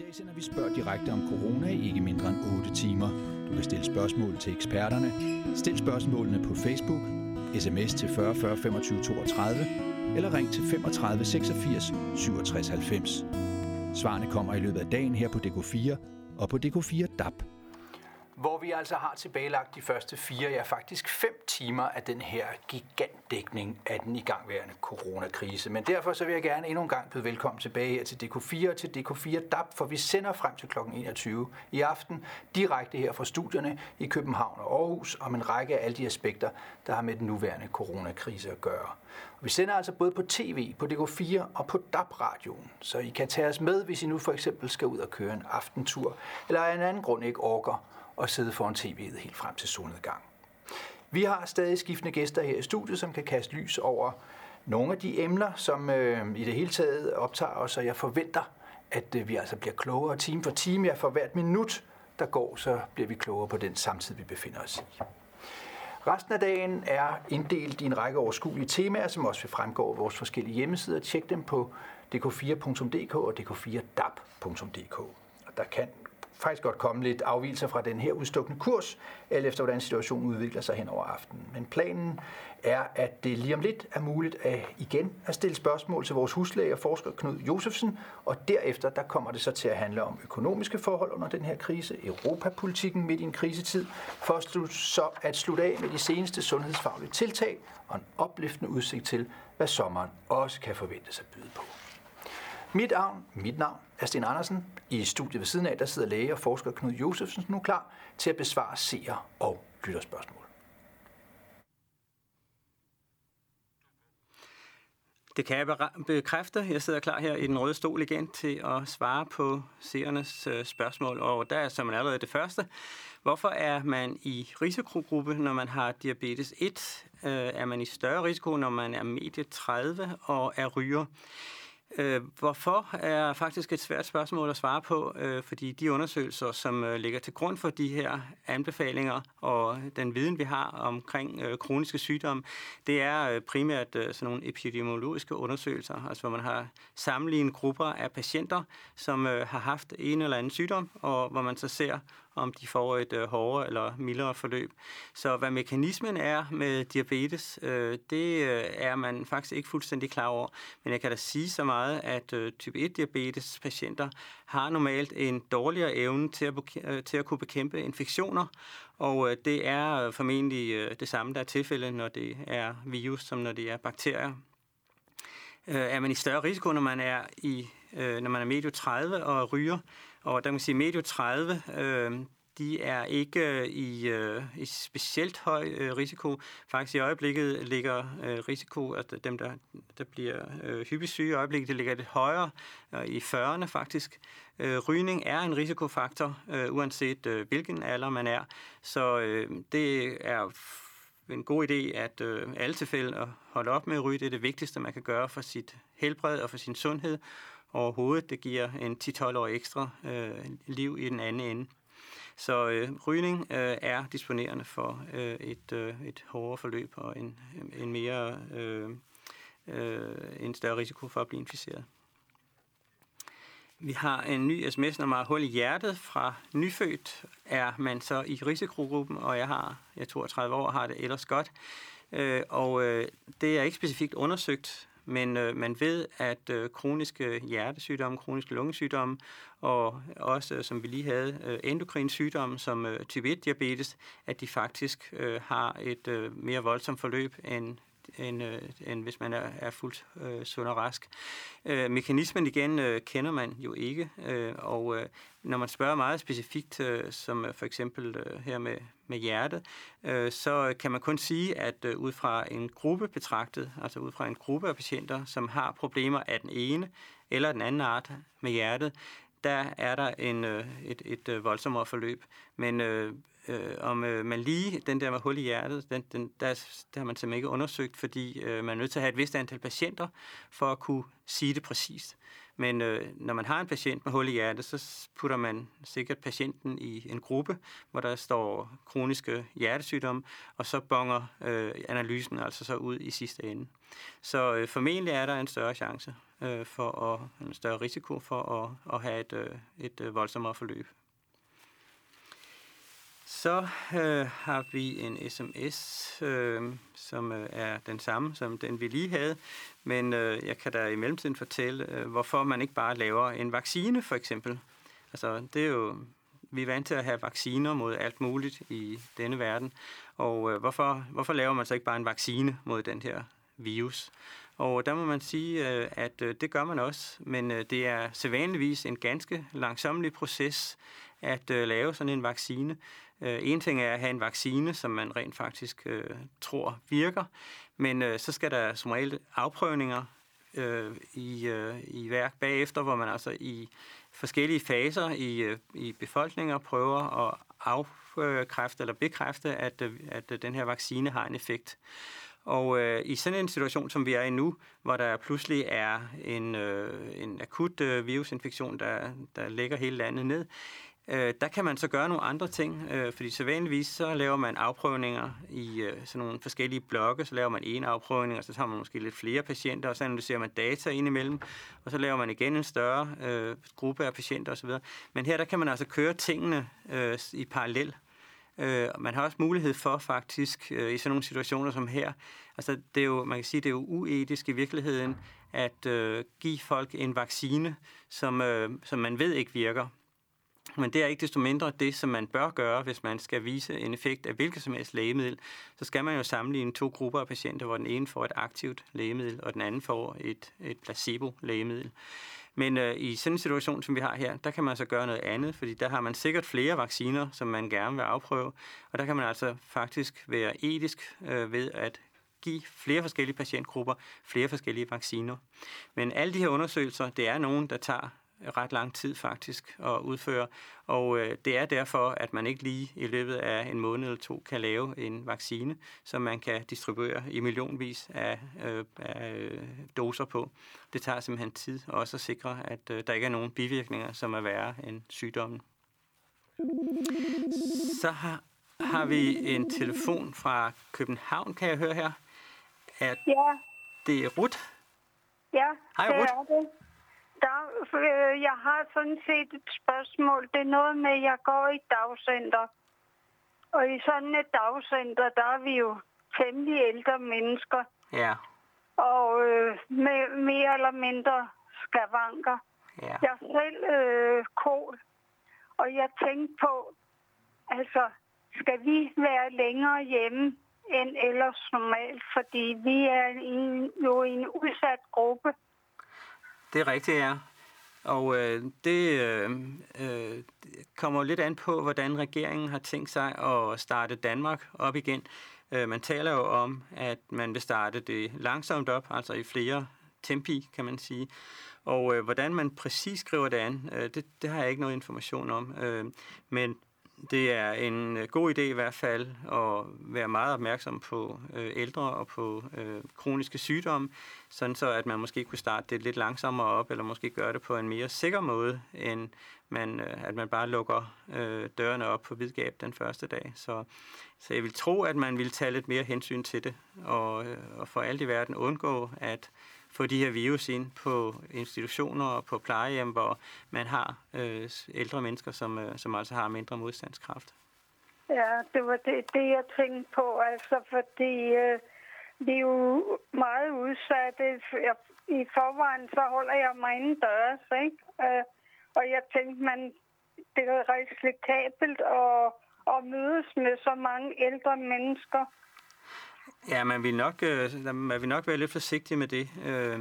dag sender vi spørg direkte om corona i ikke mindre end 8 timer. Du kan stille spørgsmål til eksperterne. Stil spørgsmålene på Facebook, sms til 40 40 25 32 eller ring til 35 86 67 90. Svarene kommer i løbet af dagen her på DK4 og på DK4 DAB hvor vi altså har tilbagelagt de første fire, ja faktisk fem timer af den her gigantdækning af den igangværende coronakrise. Men derfor så vil jeg gerne endnu en gang byde velkommen tilbage her til DK4 og til DK4 DAB, for vi sender frem til kl. 21 i aften direkte her fra studierne i København og Aarhus om en række af alle de aspekter, der har med den nuværende coronakrise at gøre. Og vi sender altså både på tv, på DK4 og på DAB-radioen, så I kan tage os med, hvis I nu for eksempel skal ud og køre en aftentur, eller af en anden grund ikke orker og sidde foran tv'et helt frem til solnedgang. Vi har stadig skiftende gæster her i studiet, som kan kaste lys over nogle af de emner, som øh, i det hele taget optager os, og jeg forventer, at øh, vi altså bliver klogere time for time. Ja, for hvert minut, der går, så bliver vi klogere på den samtid, vi befinder os i. Resten af dagen er inddelt i en række overskuelige temaer, som også vil fremgå af vores forskellige hjemmesider. Tjek dem på dk4.dk og dk4dab.dk. Og der kan faktisk godt komme lidt afvielser fra den her udstukne kurs, alt efter hvordan situationen udvikler sig hen over aftenen. Men planen er, at det lige om lidt er muligt at igen at stille spørgsmål til vores huslæge og forsker Knud Josefsen, og derefter der kommer det så til at handle om økonomiske forhold under den her krise, europapolitikken midt i en krisetid, for så at slutte af med de seneste sundhedsfaglige tiltag og en opløftende udsigt til, hvad sommeren også kan forventes at byde på. Mit navn, mit navn er Sten Andersen. I studiet ved siden af, der sidder læge og forsker Knud Josefsen nu klar til at besvare seer- og lytterspørgsmål. Det kan jeg bekræfte. Jeg sidder klar her i den røde stol igen til at svare på seernes øh, spørgsmål. Og der er som allerede det første. Hvorfor er man i risikogruppe, når man har diabetes 1? Øh, er man i større risiko, når man er medie 30 og er ryger? Øh, hvorfor er faktisk et svært spørgsmål at svare på, øh, fordi de undersøgelser, som øh, ligger til grund for de her anbefalinger og den viden, vi har omkring øh, kroniske sygdomme, det er øh, primært øh, sådan nogle epidemiologiske undersøgelser, altså hvor man har sammenlignet grupper af patienter, som øh, har haft en eller anden sygdom, og hvor man så ser, om de får et øh, hårdere eller mildere forløb. Så hvad mekanismen er med diabetes, øh, det øh, er man faktisk ikke fuldstændig klar over. Men jeg kan da sige så meget, at øh, type 1-diabetes patienter har normalt en dårligere evne til at, øh, til at kunne bekæmpe infektioner, og øh, det er øh, formentlig øh, det samme, der er tilfældet, når det er virus, som når det er bakterier. Øh, er man i større risiko, når man er i øh, når man er medio 30 og ryger, og der kan man sige, medio 30, øh, de er ikke øh, i, øh, i specielt høj øh, risiko. Faktisk i øjeblikket ligger øh, risiko, at dem, der, der bliver øh, hyppigt syge i øjeblikket, det ligger lidt højere, øh, i 40'erne faktisk. Øh, rygning er en risikofaktor, øh, uanset øh, hvilken alder man er. Så øh, det er en god idé, at øh, alle tilfælde at holde op med at ryge. Det er det vigtigste, man kan gøre for sit helbred og for sin sundhed overhovedet. Det giver en 10-12 år ekstra øh, liv i den anden ende. Så øh, rygning øh, er disponerende for øh, et, øh, et hårdere forløb og en, øh, en mere øh, øh, en større risiko for at blive inficeret. Vi har en ny sms, når man har hul i hjertet fra nyfødt, er man så i risikogruppen, og jeg har, jeg 32 år, har det ellers godt. Øh, og øh, det er ikke specifikt undersøgt, men øh, man ved, at øh, kroniske hjertesygdomme, kroniske lungesygdomme og også, øh, som vi lige havde, øh, endokrin sygdomme som øh, type 1-diabetes, at de faktisk øh, har et øh, mere voldsomt forløb end end, øh, end hvis man er, er fuldt øh, sund og rask. Øh, mekanismen igen øh, kender man jo ikke, øh, og øh, når man spørger meget specifikt, øh, som øh, for eksempel øh, her med, med hjertet, øh, så kan man kun sige, at øh, ud fra en gruppe betragtet, altså ud fra en gruppe af patienter, som har problemer af den ene eller den anden art med hjertet, der er der en, øh, et, et, øh, voldsommere forløb. Men øh, øh, om øh, man lige, den der med hul i hjertet, den, den, der, der har man simpelthen ikke undersøgt, fordi øh, man er nødt til at have et vist antal patienter for at kunne sige det præcist. Men øh, når man har en patient med hul i hjertet, så putter man sikkert patienten i en gruppe, hvor der står kroniske hjertesygdomme, og så bonger øh, analysen altså så ud i sidste ende. Så øh, formentlig er der en større chance øh, for at, en større risiko for at, at have et, øh, et øh, voldsommere forløb. Så øh, har vi en sms, øh, som øh, er den samme som den, vi lige havde. Men øh, jeg kan da i mellemtiden fortælle, øh, hvorfor man ikke bare laver en vaccine, for eksempel. Altså, det er jo, vi er vant til at have vacciner mod alt muligt i denne verden. Og øh, hvorfor, hvorfor laver man så ikke bare en vaccine mod den her virus? Og der må man sige, øh, at øh, det gør man også, men øh, det er sædvanligvis en ganske langsomlig proces at øh, lave sådan en vaccine. Øh, en ting er at have en vaccine, som man rent faktisk øh, tror virker, men øh, så skal der som regel afprøvninger i, i værk bagefter, hvor man altså i forskellige faser i, i befolkninger prøver at afkræfte eller bekræfte, at, at den her vaccine har en effekt. Og øh, i sådan en situation, som vi er i nu, hvor der pludselig er en, øh, en akut øh, virusinfektion, der, der lægger hele landet ned, øh, der kan man så gøre nogle andre ting, øh, fordi så vanligvis så laver man afprøvninger i øh, sådan nogle forskellige blokke, så laver man en afprøvning, og så tager man måske lidt flere patienter, og så analyserer man data indimellem, og så laver man igen en større øh, gruppe af patienter osv. Men her der kan man altså køre tingene øh, i parallel. Øh, man har også mulighed for faktisk øh, i sådan nogle situationer som her, altså det er jo, man kan sige, det er jo uetisk i virkeligheden at øh, give folk en vaccine, som, øh, som man ved ikke virker. Men det er ikke desto mindre det, som man bør gøre, hvis man skal vise en effekt af hvilket som helst lægemiddel. Så skal man jo sammenligne to grupper af patienter, hvor den ene får et aktivt lægemiddel, og den anden får et, et placebo-lægemiddel. Men øh, i sådan en situation, som vi har her, der kan man så gøre noget andet, fordi der har man sikkert flere vacciner, som man gerne vil afprøve, og der kan man altså faktisk være etisk øh, ved at give flere forskellige patientgrupper flere forskellige vacciner. Men alle de her undersøgelser, det er nogen, der tager ret lang tid faktisk at udføre, og øh, det er derfor, at man ikke lige i løbet af en måned eller to kan lave en vaccine, som man kan distribuere i millionvis af, øh, af øh, doser på. Det tager simpelthen tid også at sikre, at øh, der ikke er nogen bivirkninger, som er værre end sygdommen. Så har, har vi en telefon fra København, kan jeg høre her. Er ja. Det er Ruth? Ja, Hej, det Ruth. er det. Øh, jeg har sådan set et spørgsmål. Det er noget med, at jeg går i dagcenter. Og i sådan et dagcenter, der er vi jo temmelig ældre mennesker. Ja. Og øh, med mere eller mindre skavanker. Ja. Jeg er selv øh, kol. Og jeg tænkte på, altså, skal vi være længere hjemme end ellers normalt? Fordi vi er i, jo i en udsat gruppe. Det er rigtigt, ja. Og øh, det øh, øh, kommer lidt an på, hvordan regeringen har tænkt sig at starte Danmark op igen. Øh, man taler jo om, at man vil starte det langsomt op, altså i flere tempi, kan man sige. Og øh, hvordan man præcis skriver det an, øh, det, det har jeg ikke noget information om. Øh, men det er en øh, god idé i hvert fald at være meget opmærksom på øh, ældre og på øh, kroniske sygdomme, sådan så at man måske kunne starte det lidt langsommere op, eller måske gøre det på en mere sikker måde, end man, øh, at man bare lukker øh, dørene op på vidgab den første dag. Så, så jeg vil tro, at man vil tage lidt mere hensyn til det, og, øh, og for alt i verden undgå, at få de her virus ind på institutioner og på plejehjem, hvor man har øh, ældre mennesker, som, øh, som altså har mindre modstandskraft. Ja, det var det, det jeg tænkte på, altså fordi øh, vi er jo meget udsatte. Jeg, I forvejen så holder jeg mig indendørs, ikke? Øh, og jeg tænkte, man, det er risikabelt at, at mødes med så mange ældre mennesker. Ja, man vil nok, øh, man vil nok være lidt forsigtig med det. Øh,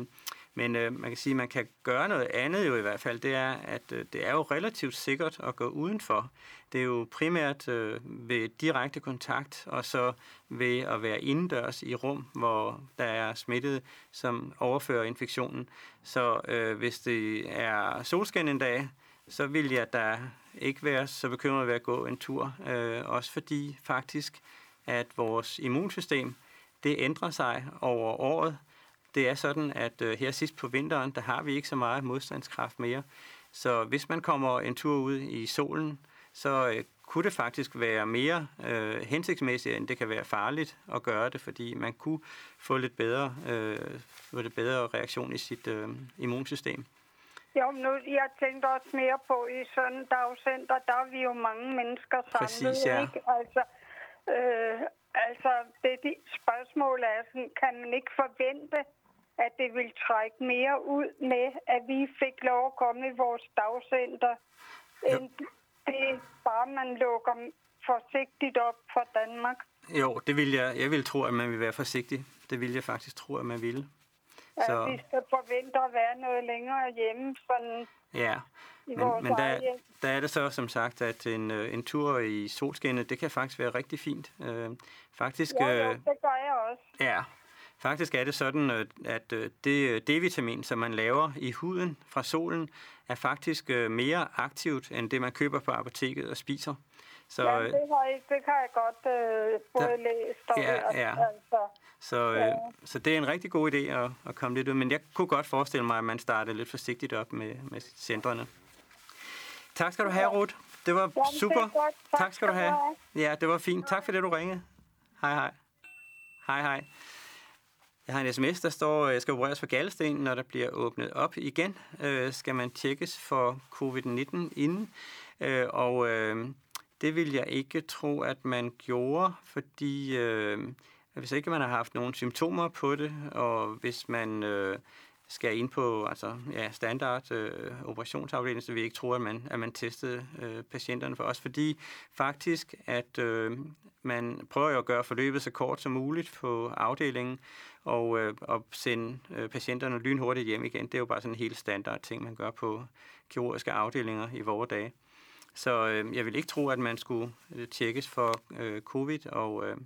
men øh, man kan sige, at man kan gøre noget andet jo i hvert fald. Det er, at det er jo relativt sikkert at gå udenfor. Det er jo primært ved direkte kontakt, og så ved at være indendørs i rum, hvor der er smittet, som overfører infektionen. Så øh, hvis det er solskin en dag, så vil jeg da ikke være så bekymret ved at gå en tur. Øh, også fordi faktisk, at vores immunsystem, det ændrer sig over året. det er sådan, at øh, her sidst på vinteren, der har vi ikke så meget modstandskraft mere. Så hvis man kommer en tur ud i solen, så øh, kunne det faktisk være mere øh, hensigtsmæssigt, end det kan være farligt at gøre det, fordi man kunne få lidt bedre, øh, få lidt bedre reaktion i sit øh, immunsystem. Jo, nu, jeg tænkte også mere på, i sådan dagcenter, der er vi jo mange mennesker samlet, Præcis, ja. ikke? Altså, øh, altså det, det spørgsmål er sådan, kan man ikke forvente, at det vil trække mere ud med, at vi fik lov at komme i vores dagcenter, end det bare man lukker forsigtigt op for Danmark. Jo, det vil jeg. Jeg vil tro, at man vil være forsigtig. Det vil jeg faktisk tro, at man ville. Så... At vi skal forvente at være noget længere hjemme, sådan Ja, men, men der, der er det så som sagt, at en, øh, en tur i solskinnet, det kan faktisk være rigtig fint. Øh, faktisk, Ja, jo, øh, det gør jeg også. ja, faktisk er det sådan, at det D-vitamin, som man laver i huden fra solen, er faktisk mere aktivt, end det man køber på apoteket og spiser. Så, Ja, det har, jeg, det kan jeg godt øh, både Der- læst og Ja, ja. Altså. Så, øh, så det er en rigtig god idé at, at komme lidt ud. Men jeg kunne godt forestille mig, at man startede lidt forsigtigt op med, med centrene. Tak skal du have, Ruth. Det var er super. Tak skal du have. Ja, det var fint. Tak for det, du ringede. Hej, hej. Hej, hej. Jeg har en sms, der står, at jeg skal opereres for galdesten, når der bliver åbnet op igen. Øh, skal man tjekkes for covid-19 inden? Øh, og øh, det vil jeg ikke tro, at man gjorde, fordi øh, hvis ikke man har haft nogen symptomer på det, og hvis man øh, skal ind på altså, ja, standard øh, operationsafdeling, så vil jeg ikke tro, at man, at man testede øh, patienterne for os, fordi faktisk, at øh, man prøver jo at gøre forløbet så kort som muligt på afdelingen, og, øh, og sende øh, patienterne lynhurtigt hjem igen. Det er jo bare sådan en helt standard ting, man gør på kirurgiske afdelinger i vore dage. Så øh, jeg vil ikke tro, at man skulle øh, tjekkes for øh, covid, og øh,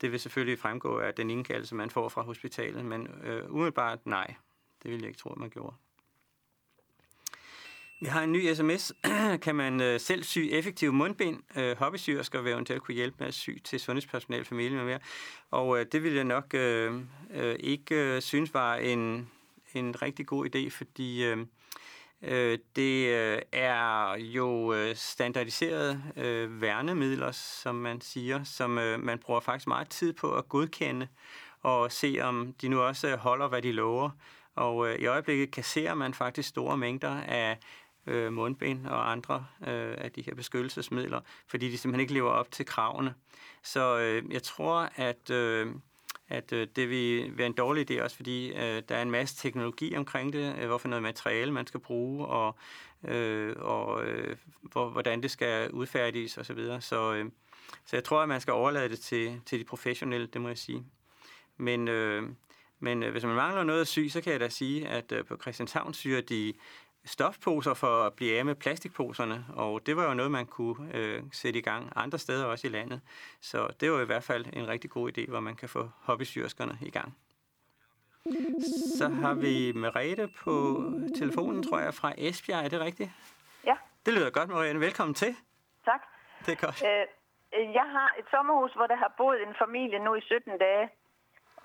det vil selvfølgelig fremgå af den indkaldelse, man får fra hospitalet, men øh, umiddelbart nej. Det vil jeg ikke tro, at man gjorde. Vi har en ny sms. kan man øh, selv sy effektive mundbind? Øh, hobbysyr skal være eventuelt kunne hjælpe med at sy til sundhedspersonale, familie med mere. Og øh, det ville jeg nok øh, øh, ikke øh, synes var en, en rigtig god idé, fordi øh, øh, det øh, er jo øh, standardiserede øh, værnemidler, som man siger, som øh, man bruger faktisk meget tid på at godkende og se, om de nu også holder, hvad de lover. Og øh, i øjeblikket kasserer man faktisk store mængder af øh, mundbind og andre øh, af de her beskyttelsesmidler, fordi de simpelthen ikke lever op til kravene. Så øh, jeg tror, at, øh, at øh, det vil være en dårlig idé også, fordi øh, der er en masse teknologi omkring det, øh, hvorfor noget materiale man skal bruge, og, øh, og øh, hvor, hvordan det skal udfærdiges osv. Så, videre. så, øh, så jeg tror, at man skal overlade det til, til de professionelle, det må jeg sige. Men, øh, men øh, hvis man mangler noget at sy, så kan jeg da sige, at øh, på Christianshavn syr de stofposer for at blive af med plastikposerne, og det var jo noget, man kunne øh, sætte i gang andre steder også i landet. Så det var i hvert fald en rigtig god idé, hvor man kan få hobbysyrskerne i gang. Så har vi Merete på telefonen, tror jeg, fra Esbjerg. Er det rigtigt? Ja, Det lyder godt, Merete. Velkommen til. tak. Det er godt. Øh, jeg har et sommerhus, hvor der har boet en familie nu i 17 dage,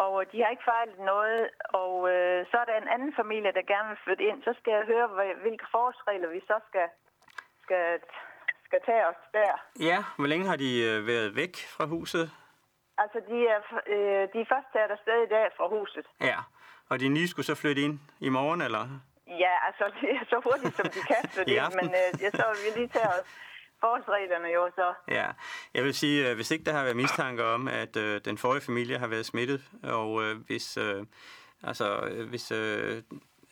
og de har ikke fejlet noget. Og øh, så er der en anden familie, der gerne vil flytte ind. Så skal jeg høre, hvilke forholdsregler vi så skal, skal, skal tage os der. Ja, hvor længe har de øh, været væk fra huset? Altså, de er, øh, de er først taget afsted i dag fra huset. Ja, og de nye skulle så flytte ind i morgen, eller? Ja, altså, det er så hurtigt, som de kan flytte ind, men øh, jeg så vil vi lige tage os forholdsreglerne jo så. Ja, jeg vil sige, øh, hvis ikke der har været mistanke om, at øh, den forrige familie har været smittet, og øh, hvis, øh, altså, øh, hvis, øh,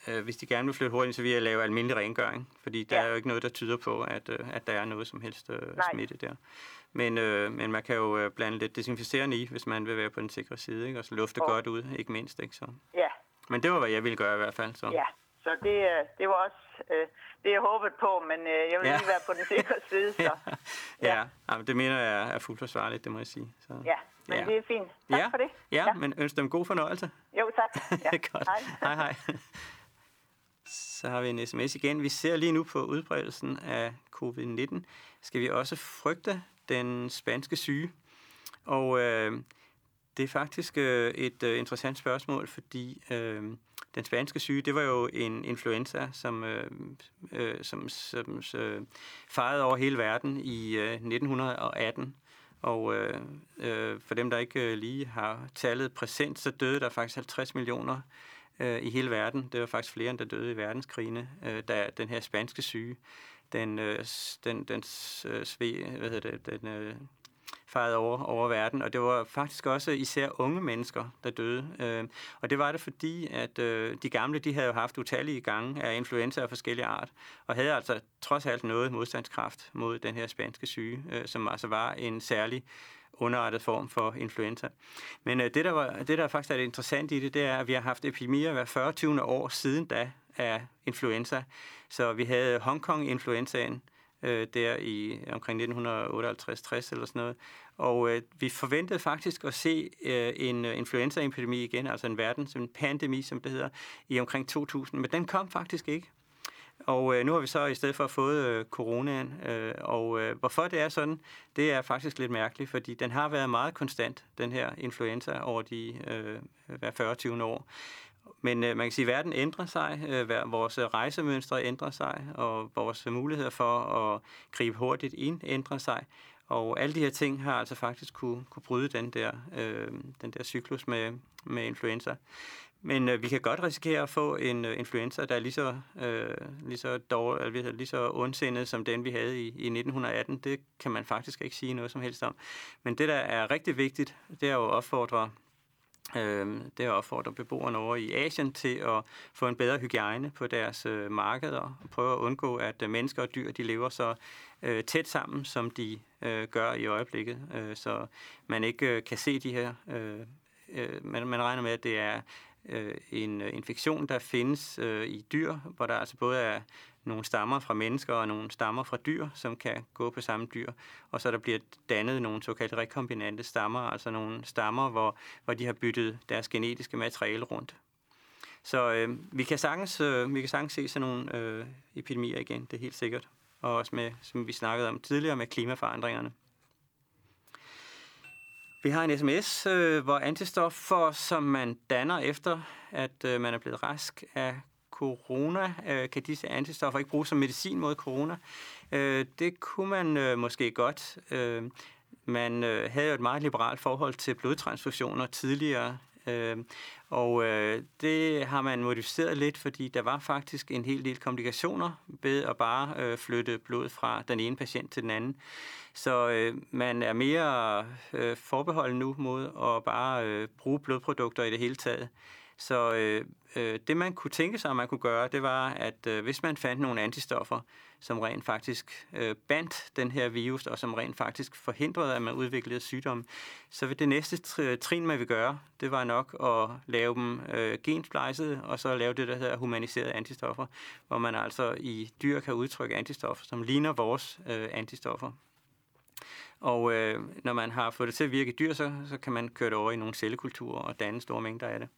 øh, hvis de gerne vil flytte hurtigt, så vil jeg lave almindelig rengøring, fordi der Ja. er jo ikke noget, der tyder på, at, øh, at der er noget som helst øh, Nej. smitte der. Men, øh, men man kan jo øh, blande lidt desinficerende i, hvis man vil være på den sikre side, ikke? og så lufte Og- godt ud, ikke mindst. Ikke? Så. Ja, Men det var, hvad jeg ville gøre i hvert fald. Så. ja. Så det, det var også øh, det, jeg håbede på, men øh, jeg vil Ja. lige være på den sikre side, så ja, Ja. ja. Jamen, det mener jeg er fuldt forsvarligt, det må jeg sige. Så. ja. Men Ja. det er fint. Tak ja. for det. Ja, ja, men ønsker dem god fornøjelse. Jo, tak. Ja. Godt. Hej. hej, hej. Så har vi en sms igen. Vi ser lige nu på udbredelsen af covid-19. Skal vi også frygte den spanske syge? Og øh, Det er faktisk øh, et øh, interessant spørgsmål, fordi øh, den spanske syge, det var jo en influenza, som, øh, øh, som, som øh, fejrede over hele verden i øh, 1918. Og øh, øh, for dem, der ikke øh, lige har tallet præsent, så døde der faktisk 50 millioner øh, i hele verden. Det var faktisk flere, end der døde i verdenskrigene, øh, da den her spanske syge, den, øh, den, den øh, sve, hvad hedder det, den, øh, fejret over, over verden, og det var faktisk også især unge mennesker, der døde. Øh, og det var det, fordi at øh, de gamle, de havde jo haft utallige gange af influenza af forskellige art, og havde altså trods alt noget modstandskraft mod den her spanske syge, øh, som altså var en særlig underartet form for influenza. Men øh, det, der var, det, der faktisk er det interessante i det, det er, at vi har haft epidemier hver 40. år siden da af influenza. Så vi havde Hongkong-influenzaen, øh, der i omkring 1958-60 eller sådan noget. Og øh, vi forventede faktisk at se øh, en øh, influenzaepidemi igen, altså en verdens en pandemi, som det hedder, i omkring 2000. Men den kom faktisk ikke. Og øh, nu har vi så i stedet for fået øh, coronaen. Øh, og øh, hvorfor det er sådan, det er faktisk lidt mærkeligt, fordi den har været meget konstant, den her influenza, over de øh, hver 40 år. Men øh, man kan sige, at verden ændrer sig, øh, vores øh, rejsemønstre ændrer sig, og vores øh, muligheder for at gribe hurtigt ind ændrer sig. Og alle de her ting har altså faktisk kunne, kunne bryde den der, øh, den der cyklus med, med influenza. Men øh, vi kan godt risikere at få en øh, influenza, der er lige så, øh, lige, så dårlig, lige så ondsindet som den, vi havde i, i 1918. Det kan man faktisk ikke sige noget som helst om. Men det, der er rigtig vigtigt, det er jo at opfordre Øhm, det opfordrer at beboerne over i Asien til at få en bedre hygiejne på deres øh, markeder og prøve at undgå, at øh, mennesker og dyr de lever så øh, tæt sammen, som de øh, gør i øjeblikket. Øh, så man ikke øh, kan se de her... Øh, øh, man, man regner med, at det er øh, en øh, infektion, der findes øh, i dyr, hvor der altså både er nogle stammer fra mennesker og nogle stammer fra dyr, som kan gå på samme dyr. Og så der bliver dannet nogle såkaldte rekombinante stammer, altså nogle stammer, hvor, hvor de har byttet deres genetiske materiale rundt. Så øh, vi, kan sagtens, øh, vi kan sagtens se sådan nogle øh, epidemier igen, det er helt sikkert. Og også med, som vi snakkede om tidligere, med klimaforandringerne. Vi har en sms, øh, hvor antistoffer, som man danner efter, at øh, man er blevet rask af corona, øh, kan disse antistoffer ikke bruges som medicin mod corona. Øh, det kunne man øh, måske godt. Øh, man øh, havde jo et meget liberalt forhold til blodtransfusioner tidligere, øh, og øh, det har man modificeret lidt, fordi der var faktisk en hel del komplikationer ved at bare øh, flytte blod fra den ene patient til den anden. Så øh, man er mere øh, forbeholden nu mod at bare øh, bruge blodprodukter i det hele taget. Så øh, øh, det man kunne tænke sig, at man kunne gøre, det var, at øh, hvis man fandt nogle antistoffer, som rent faktisk øh, bandt den her virus, og som rent faktisk forhindrede, at man udviklede sygdomme, så vil det næste trin, man vil gøre, det var nok at lave dem øh, gensplejset, og så lave det, der hedder humaniserede antistoffer, hvor man altså i dyr kan udtrykke antistoffer, som ligner vores øh, antistoffer. Og øh, når man har fået det til at virke i dyr, så, så kan man køre det over i nogle cellekulturer og danne store mængder af det.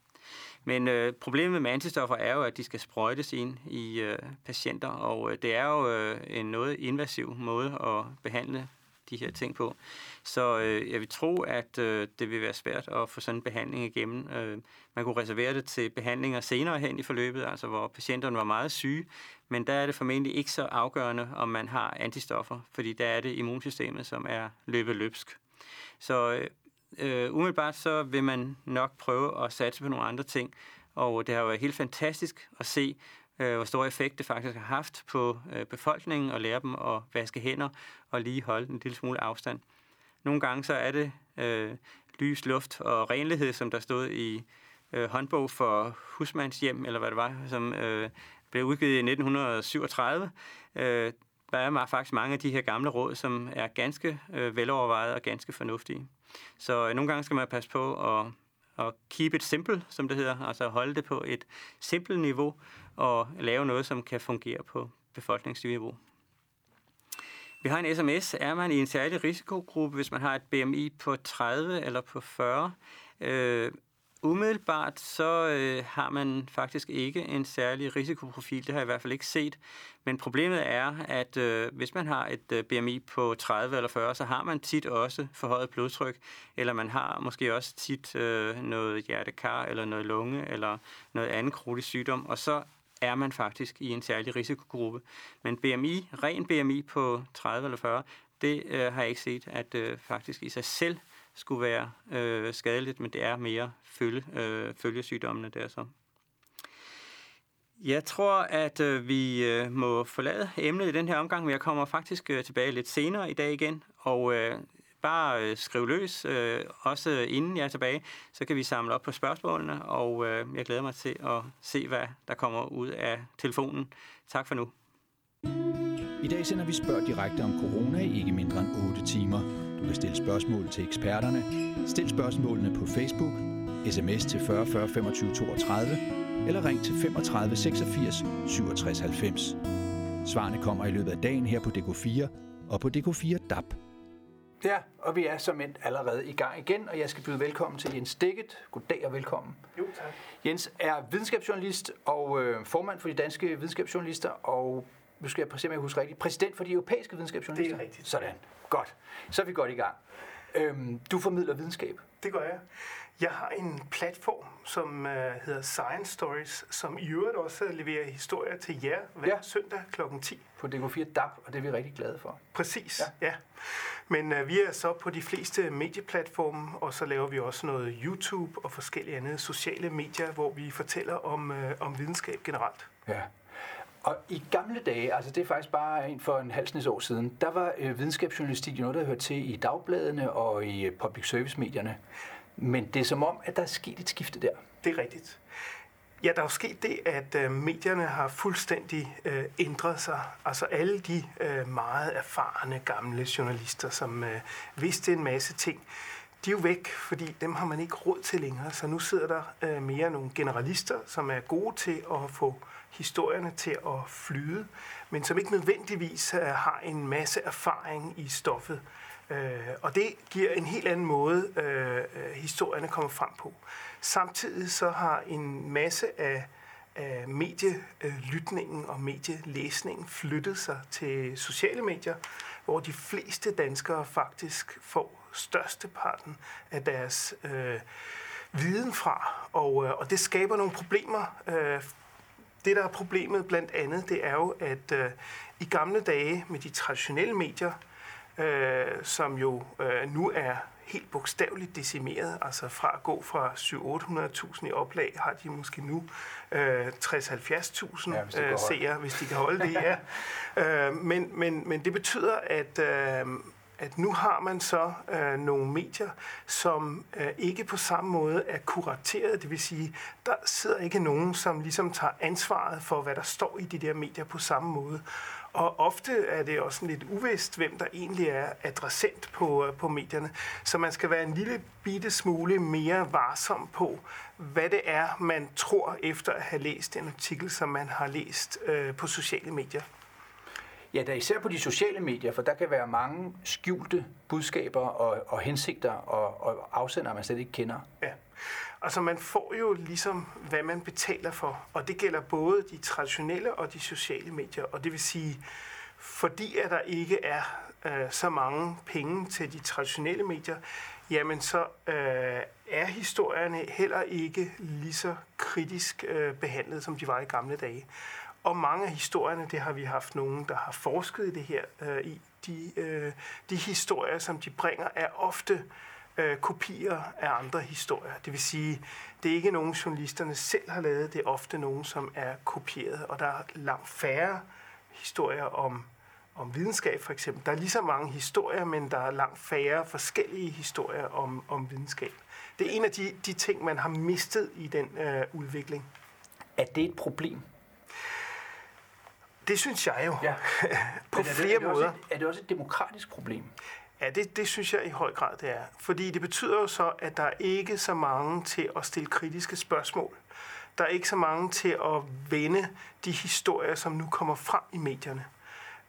Men øh, problemet med antistoffer er jo, at de skal sprøjtes ind i øh, patienter, og øh, det er jo øh, en noget invasiv måde at behandle de her ting på. Så øh, jeg vil tro, at øh, det vil være svært at få sådan en behandling igennem. Øh, man kunne reservere det til behandlinger senere hen i forløbet, altså hvor patienterne var meget syge, men der er det formentlig ikke så afgørende, om man har antistoffer, fordi der er det immunsystemet, som er løbet løbsk. Så øh, øh, umiddelbart så vil man nok prøve at satse på nogle andre ting, og det har jo været helt fantastisk at se, øh, hvor stor effekt det faktisk har haft på øh, befolkningen og lære dem at vaske hænder og lige holde en lille smule afstand. Nogle gange så er det øh, lys, luft og renlighed, som der stod i øh, håndbog for husmandshjem, eller hvad det var, som øh, blev udgivet i 1937. Øh, der er faktisk mange af de her gamle råd, som er ganske øh, velovervejet og ganske fornuftige. Så øh, nogle gange skal man passe på at, at keep it simple, som det hedder, altså holde det på et simpelt niveau og lave noget, som kan fungere på befolkningsniveau. Vi har en sms. Er man i en særlig risikogruppe, hvis man har et BMI på 30 eller på 40? Øh, umiddelbart så øh, har man faktisk ikke en særlig risikoprofil. Det har jeg i hvert fald ikke set. Men problemet er, at øh, hvis man har et øh, BMI på 30 eller 40, så har man tit også forhøjet blodtryk, eller man har måske også tit øh, noget hjertekar, eller noget lunge, eller noget andet kronisk sygdom, og så er man faktisk i en særlig risikogruppe. Men BMI, ren BMI på 30 eller 40, det øh, har jeg ikke set, at øh, faktisk i sig selv skulle være øh, skadeligt, men det er mere følge, øh, følgesygdommene der så. Jeg tror, at øh, vi øh, må forlade emnet i den her omgang, men jeg kommer faktisk øh, tilbage lidt senere i dag igen, og øh, bare øh, skriv løs, øh, også inden jeg er tilbage, så kan vi samle op på spørgsmålene, og øh, jeg glæder mig til at se, hvad der kommer ud af telefonen. Tak for nu. I dag sender vi spørg direkte om corona i ikke mindre end 8 timer. Du kan stille spørgsmål til eksperterne. Stil spørgsmålene på Facebook, sms til 40 40 25 32 eller ring til 35 86 67 90. Svarene kommer i løbet af dagen her på DK4 og på DK4 DAB. Ja, og vi er som endt allerede i gang igen, og jeg skal byde velkommen til Jens Dækket. Goddag og velkommen. Jo, tak. Jens er videnskabsjournalist og øh, formand for de danske videnskabsjournalister, og nu skal jeg jeg husker rigtigt, præsident for de europæiske videnskabsjournalister. Det er rigtigt. Sådan. Godt. Så er vi godt i gang. Øhm, du formidler videnskab. Det gør jeg. Jeg har en platform, som uh, hedder Science Stories, som i øvrigt også leverer historier til jer hver Ja. søndag kl. 10. på DK4 DAB, og det er vi rigtig glade for. Præcis, Ja. ja. Men uh, vi er så på de fleste medieplatforme, og så laver vi også noget YouTube og forskellige andre sociale medier, hvor vi fortæller om, uh, om videnskab generelt. Ja. Og i gamle dage, altså det er faktisk bare en for en halv snes år siden, der var øh, videnskabsjournalistik jo noget, der hørte til i dagbladene og i øh, public service medierne. Men det er som om, at der er sket et skifte der. Det er rigtigt. Ja, der er jo sket det, at øh, medierne har fuldstændig øh, ændret sig. Altså alle de øh, meget erfarne gamle journalister, som øh, vidste en masse ting, de er jo væk, fordi dem har man ikke råd til længere. Så nu sidder der øh, mere nogle generalister, som er gode til at få historierne til at flyde, men som ikke nødvendigvis øh, har en masse erfaring i stoffet. Øh, og det giver en helt anden måde, øh, øh, historierne kommer frem på. Samtidig så har en masse af, af medielytningen og medielæsningen flyttet sig til sociale medier, hvor de fleste danskere faktisk får størsteparten af deres øh, viden fra. Og, øh, og det skaber nogle problemer. Øh, det, der er problemet blandt andet, det er jo, at øh, i gamle dage med de traditionelle medier, øh, som jo øh, nu er helt bogstaveligt decimeret, altså fra at gå fra 700-800.000 i oplag, har de måske nu øh, 60-70.000 Ja, øh, seere, hvis de kan holde det, ja. øh, men, men, men det betyder, at, øh, at nu har man så øh, nogle medier, som øh, ikke på samme måde er kurateret, det vil sige, der sidder ikke nogen, som ligesom tager ansvaret for, hvad der står i de der medier på samme måde. Og ofte er det også lidt uvist, hvem der egentlig er adressent på, øh, på medierne. Så man skal være en lille bitte smule mere varsom på, hvad det er, man tror efter at have læst en artikel, som man har læst øh, på sociale medier. Ja, da er især på de sociale medier, for der kan være mange skjulte budskaber og, og hensigter og, og afsendere, man slet ikke kender. Ja. Altså man får jo ligesom, hvad man betaler for, og det gælder både de traditionelle og de sociale medier, og det vil sige, fordi at der ikke er øh, så mange penge til de traditionelle medier, jamen så øh, er historierne heller ikke lige så kritisk øh, behandlet, som de var i gamle dage. Og mange af historierne, det har vi haft nogen, der har forsket i det her øh, i. De, øh, de historier, som de bringer, er ofte øh, kopier af andre historier. Det vil sige, det er ikke nogen, journalisterne selv har lavet, det er ofte nogen, som er kopieret, og der er langt færre historier om, om videnskab for eksempel. Der er lige så mange historier, men der er langt færre forskellige historier om, om videnskab. Det er en af de, de ting, man har mistet i den øh, udvikling. Er det et problem? Det synes jeg jo. Ja. på Men er det- flere er det måder. et- Er det også et demokratisk problem? Ja, det, det synes jeg i høj grad, det er. Fordi det betyder jo så, at der er ikke så mange til at stille kritiske spørgsmål. Der er ikke så mange til at vende de historier, som nu kommer frem i medierne.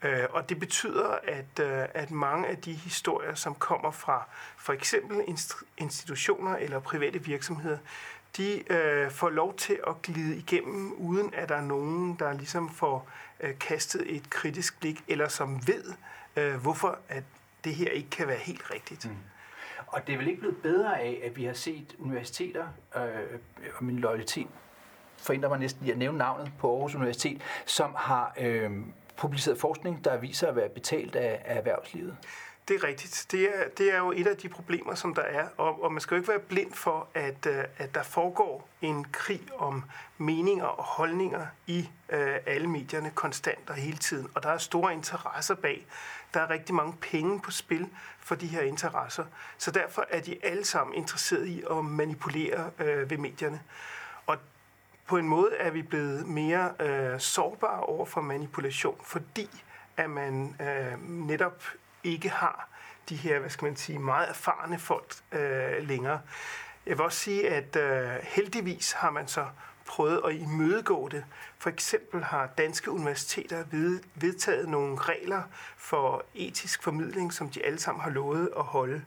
Øh, og det betyder, at, øh, at mange af de historier, som kommer fra for eksempel inst- institutioner eller private virksomheder, de øh, får lov til at glide igennem, uden at der er nogen, der ligesom får øh, kastet et kritisk blik, eller som ved, øh, hvorfor at det her ikke kan være helt rigtigt. Mm. Og det er vel ikke blevet bedre af, at vi har set universiteter, øh, og min loyalitet forhindrer mig næsten i at nævne navnet på Aarhus Universitet, som har øh, publiceret forskning, der viser at være betalt af, af erhvervslivet. Det er rigtigt. Det er, det er jo et af de problemer, som der er. Og, og man skal jo ikke være blind for, at, øh, at der foregår en krig om meninger og holdninger i øh, alle medierne konstant og hele tiden. Og der er store interesser bag. Der er rigtig mange penge på spil for de her interesser. Så derfor er de alle sammen interesserede i at manipulere øh, ved medierne. Og på en måde er vi blevet mere øh, sårbare over for manipulation, fordi at man øh, netop ikke har de her, hvad skal man sige, meget erfarne folk øh, længere. Jeg vil også sige, at øh, heldigvis har man så prøvet at imødegå det. For eksempel har danske universiteter vedtaget nogle regler for etisk formidling, som de alle sammen har lovet at holde.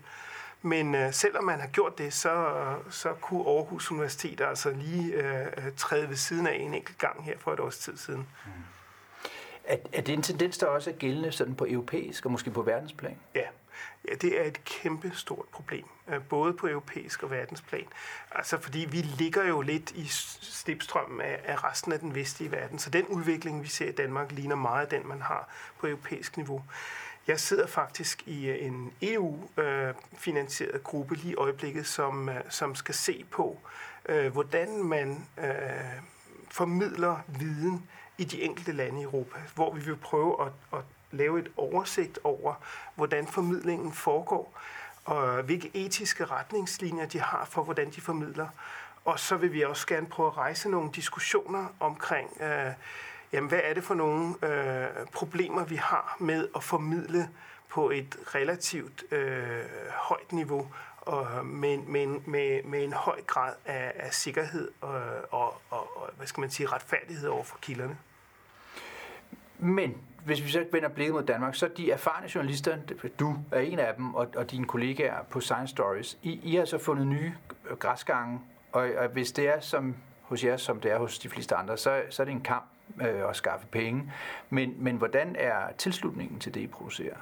Men øh, selvom man har gjort det, så, så kunne Aarhus Universitet altså lige øh, øh træde ved siden af en enkelt gang her for et års tid siden. Mm. Er, er det en tendens, der også er gældende sådan på europæisk og måske på verdensplan? Ja, ja det er et kæmpe stort problem, øh, både på europæisk og verdensplan. Altså fordi vi ligger jo lidt i slipstrømmen af, af resten af den vestlige verden, så den udvikling, vi ser i Danmark, ligner meget den, man har på europæisk niveau. Jeg sidder faktisk i øh, en EU-finansieret øh, gruppe lige i øjeblikket, som, som skal se på, hvordan man formidler viden i de enkelte lande i Europa, hvor vi vil prøve at, at lave et oversigt over, hvordan formidlingen foregår, og hvilke etiske retningslinjer de har for, hvordan de formidler. Og så vil vi også gerne prøve at rejse nogle diskussioner omkring, øh, jamen, hvad er det for nogle øh, problemer, vi har med at formidle på et relativt øh, højt niveau, og med, med, med, med en høj grad af, af sikkerhed og, og, og, og hvad skal man sige, retfærdighed over for kilderne. Men hvis vi så vender blikket mod Danmark, så de erfarne journalister, du er en af dem, og, og dine kollegaer på Science Stories, I, I har så fundet nye græsgange, og, og hvis det er som hos jer, som det er hos de fleste andre, så, så er det en kamp øh, at skaffe penge. Men, men hvordan er tilslutningen til det, I producerer?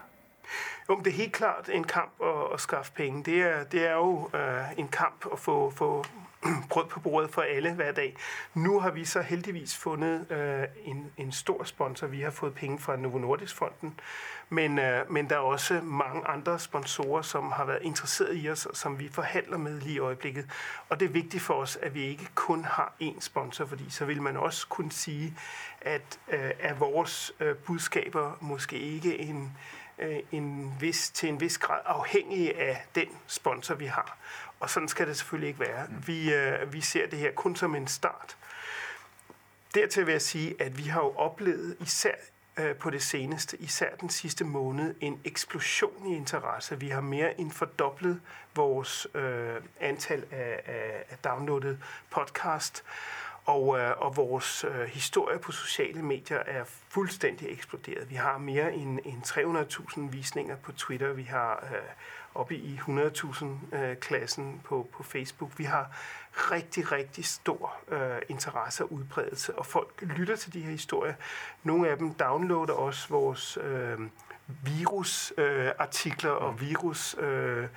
Jo, det er helt klart en kamp at, at skaffe penge. Det er, det er jo øh, en kamp at få, få brød på bordet for alle hver dag. Nu har vi så heldigvis fundet øh, en, en stor sponsor. Vi har fået penge fra Novo Nordisk Fonden, men, øh, men der er også mange andre sponsorer, som har været interesseret i os, og som vi forhandler med lige i øjeblikket. Og det er vigtigt for os, at vi ikke kun har én sponsor, fordi så vil man også kunne sige, at øh, er vores øh, budskaber måske ikke en øh, en vis, til en vis grad afhængige af den sponsor, vi har. Og sådan skal det selvfølgelig ikke være. Mm. Vi, øh, vi ser det her kun som en start. Dertil vil jeg sige, at vi har jo oplevet især øh, på det seneste, især den sidste måned, en eksplosion i interesse. Vi har mere end fordoblet vores øh, antal af, af, af downloadet podcast. Og, øh, og vores øh, historie på sociale medier er fuldstændig eksploderet. Vi har mere end, end 300.000 visninger på Twitter. Vi har øh, oppe i 100.000 øh, klassen på, på Facebook. Vi har rigtig, rigtig stor øh, interesse og udbredelse, og folk lytter til de her historier. Nogle af dem downloader også vores øh, virusartikler øh, og virus... Øh,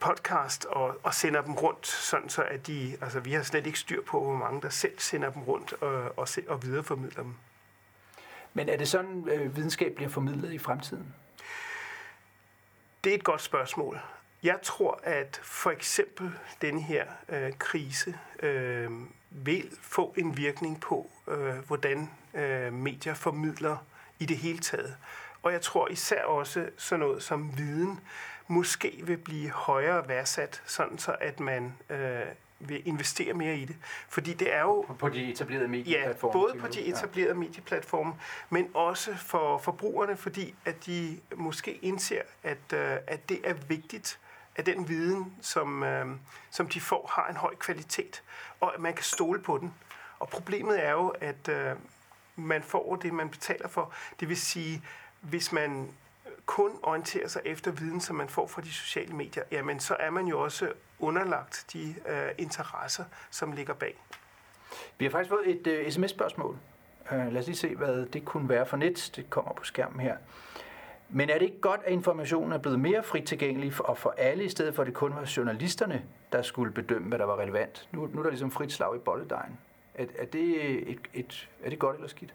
podcast og, og sender dem rundt, sådan så at de, altså vi har slet ikke styr på, hvor mange der selv sender dem rundt og, og, og videreformidler dem. Men er det sådan, øh, videnskab bliver formidlet i fremtiden? Det er et godt spørgsmål. Jeg tror, at for eksempel den her øh, krise øh, vil få en virkning på, øh, hvordan øh, medier formidler i det hele taget. Og jeg tror især også sådan noget som viden måske vil blive højere værdsat, sådan så at man øh, vil investere mere i det. Fordi det er jo... På de etablerede medieplatforme? Ja, både på de etablerede ja. medieplatforme, men også for forbrugerne, fordi at de måske indser, at, øh, at det er vigtigt, at den viden, som, øh, som de får, har en høj kvalitet, og at man kan stole på den. Og problemet er jo, at øh, man får det, man betaler for. Det vil sige, hvis man kun orienterer sig efter viden, som man får fra de sociale medier, jamen så er man jo også underlagt de øh, interesser, som ligger bag. Vi har faktisk fået et øh, sms-spørgsmål. Øh, lad os lige se, hvad det kunne være for net. Det kommer på skærmen her. Men er det ikke godt, at informationen er blevet mere frit tilgængelig for, og for alle, i stedet for at det kun var journalisterne, der skulle bedømme, hvad der var relevant? Nu, nu er der ligesom frit slag i bolledejen. Er, er, det et, et, er det godt eller skidt?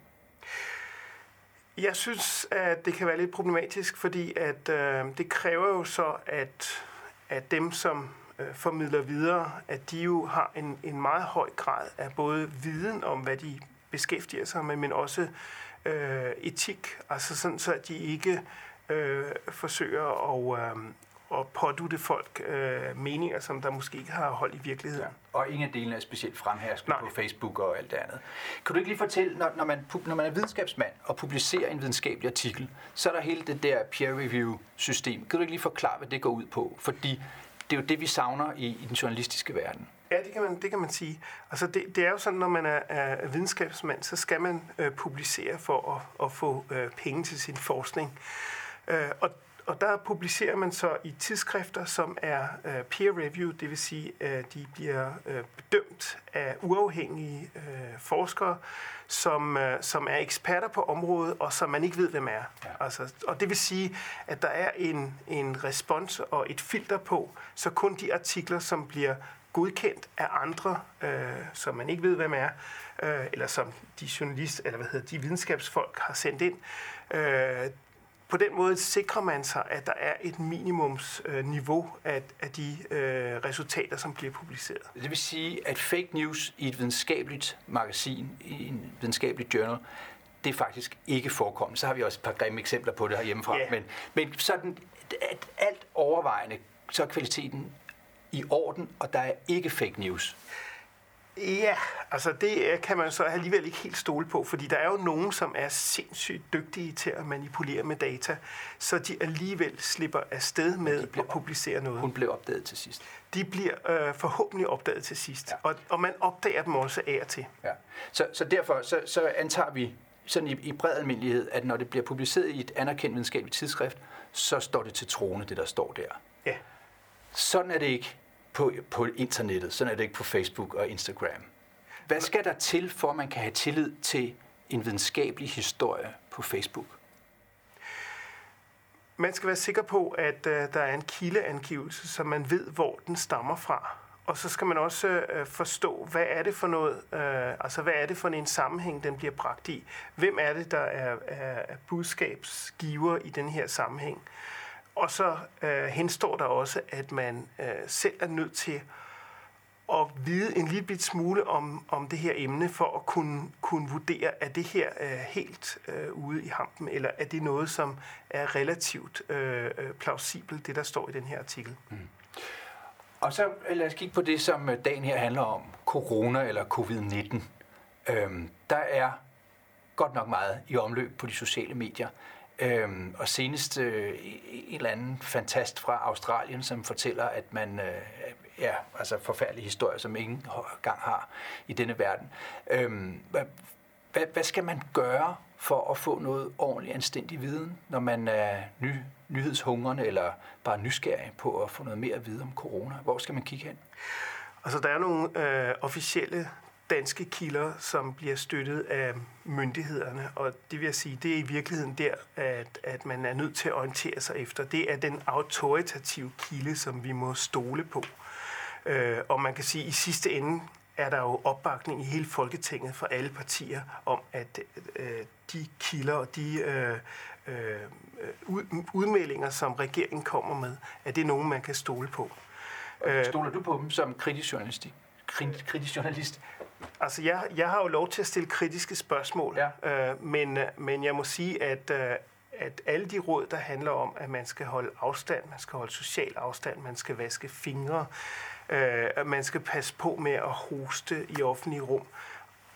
Jeg synes, at det kan være lidt problematisk, fordi at øh, det kræver jo så, at, at dem, som øh, formidler videre, at de jo har en, en meget høj grad af både viden om, hvad de beskæftiger sig med, men også øh, etik, altså sådan så, at de ikke øh, forsøger at, øh, at pådute folk øh, meninger, som der måske ikke har hold i virkeligheden. Ja. Og ingen af delene er specielt fremherskende på Facebook og alt det andet. Kan du ikke lige fortælle, når, når, man, når man er videnskabsmand og publicerer en videnskabelig artikel, så er der hele det der peer review system. Kan du ikke lige forklare, hvad det går ud på? Fordi det er jo det, vi savner i, i den journalistiske verden. Ja, det kan man, det kan man sige. Altså det, det er jo sådan, når man er, er videnskabsmand, så skal man øh, publicere for at, at få øh, penge til sin forskning. Øh, og og der publicerer man så i tidsskrifter, som er uh, peer review, det vil sige, at de bliver uh, bedømt af uafhængige uh, forskere, som, uh, som er eksperter på området, og som man ikke ved, hvem er. Ja. Altså, og det vil sige, at der er en, en respons og et filter på, så kun de artikler, som bliver godkendt af andre, uh, som man ikke ved, hvem er, uh, eller som de journalist, eller hvad hedder de videnskabsfolk har sendt ind, uh, på den måde sikrer man sig, at der er et minimumsniveau af, af de øh, resultater, som bliver publiceret. Det vil sige, at fake news i et videnskabeligt magasin, i en videnskabelig journal, det er faktisk ikke forekommet. Så har vi også et par grimme eksempler på det her hjemmefra. Yeah. Men, men sådan, at alt overvejende, så er kvaliteten i orden, og der er ikke fake news. Ja, altså det kan man så alligevel ikke helt stole på, fordi der er jo nogen, som er sindssygt dygtige til at manipulere med data, så de alligevel slipper afsted med at publicere noget. Hun blev opdaget til sidst. De bliver øh, forhåbentlig opdaget til sidst, ja. og, og man opdager dem også af og til. Ja. Så, så derfor så, så antager vi sådan i, i bred almindelighed, at når det bliver publiceret i et anerkendt videnskabeligt tidsskrift, så står det til trone, det der står der. Ja. Sådan er det ikke på, på internettet. Sådan er det ikke på Facebook og Instagram. Hvad skal der til, for at man kan have tillid til en videnskabelig historie på Facebook? Man skal være sikker på, at uh, der er en kildeangivelse, så man ved, hvor den stammer fra. Og så skal man også uh, forstå, hvad er det for noget, uh, altså hvad er det for en sammenhæng, den bliver bragt i. Hvem er det, der er, er, er budskabsgiver i den her sammenhæng? Og så øh, henstår der også, at man øh, selv er nødt til at vide en lille bit smule om, om det her emne, for at kunne, kunne vurdere, er det her øh, helt øh, ude i hampen, eller er det noget, som er relativt øh, øh plausibelt, det der står i den her artikel. Mm. Og så øh, lad os kigge på det, som øh, dagen her handler om, corona eller covid-19. Øhm, der er godt nok meget i omløb på de sociale medier. Øhm, og senest øh, en eller anden fantast fra Australien, som fortæller, at man, øh, ja, altså forfærdelige historier, som ingen gang har i denne verden. Øhm, hvad, hvad, hvad skal man gøre for at få noget ordentlig anstændig viden, når man er ny, nyhedshungrende eller bare nysgerrig på at få noget mere at vide om corona? Hvor skal man kigge hen? Altså, der er nogle øh, officielle danske kilder, som bliver støttet af myndighederne, og det vil jeg sige, det er i virkeligheden der, at, at man er nødt til at orientere sig efter. Det er den autoritative kilde, som vi må stole på. Øh, og man kan sige, at i sidste ende er der jo opbakning i hele Folketinget fra alle partier om, at øh, de kilder og de øh, øh, udmeldinger, som regeringen kommer med, at det er nogen, man kan stole på. Stoler du på dem som kritisk journalist? Kritisk journalist? Altså, jeg, jeg har jo lov til at stille kritiske spørgsmål, ja. øh, men, men jeg må sige, at, øh, at alle de råd, der handler om, at man skal holde afstand, man skal holde social afstand, man skal vaske fingre, øh, man skal passe på med at hoste i offentlige rum,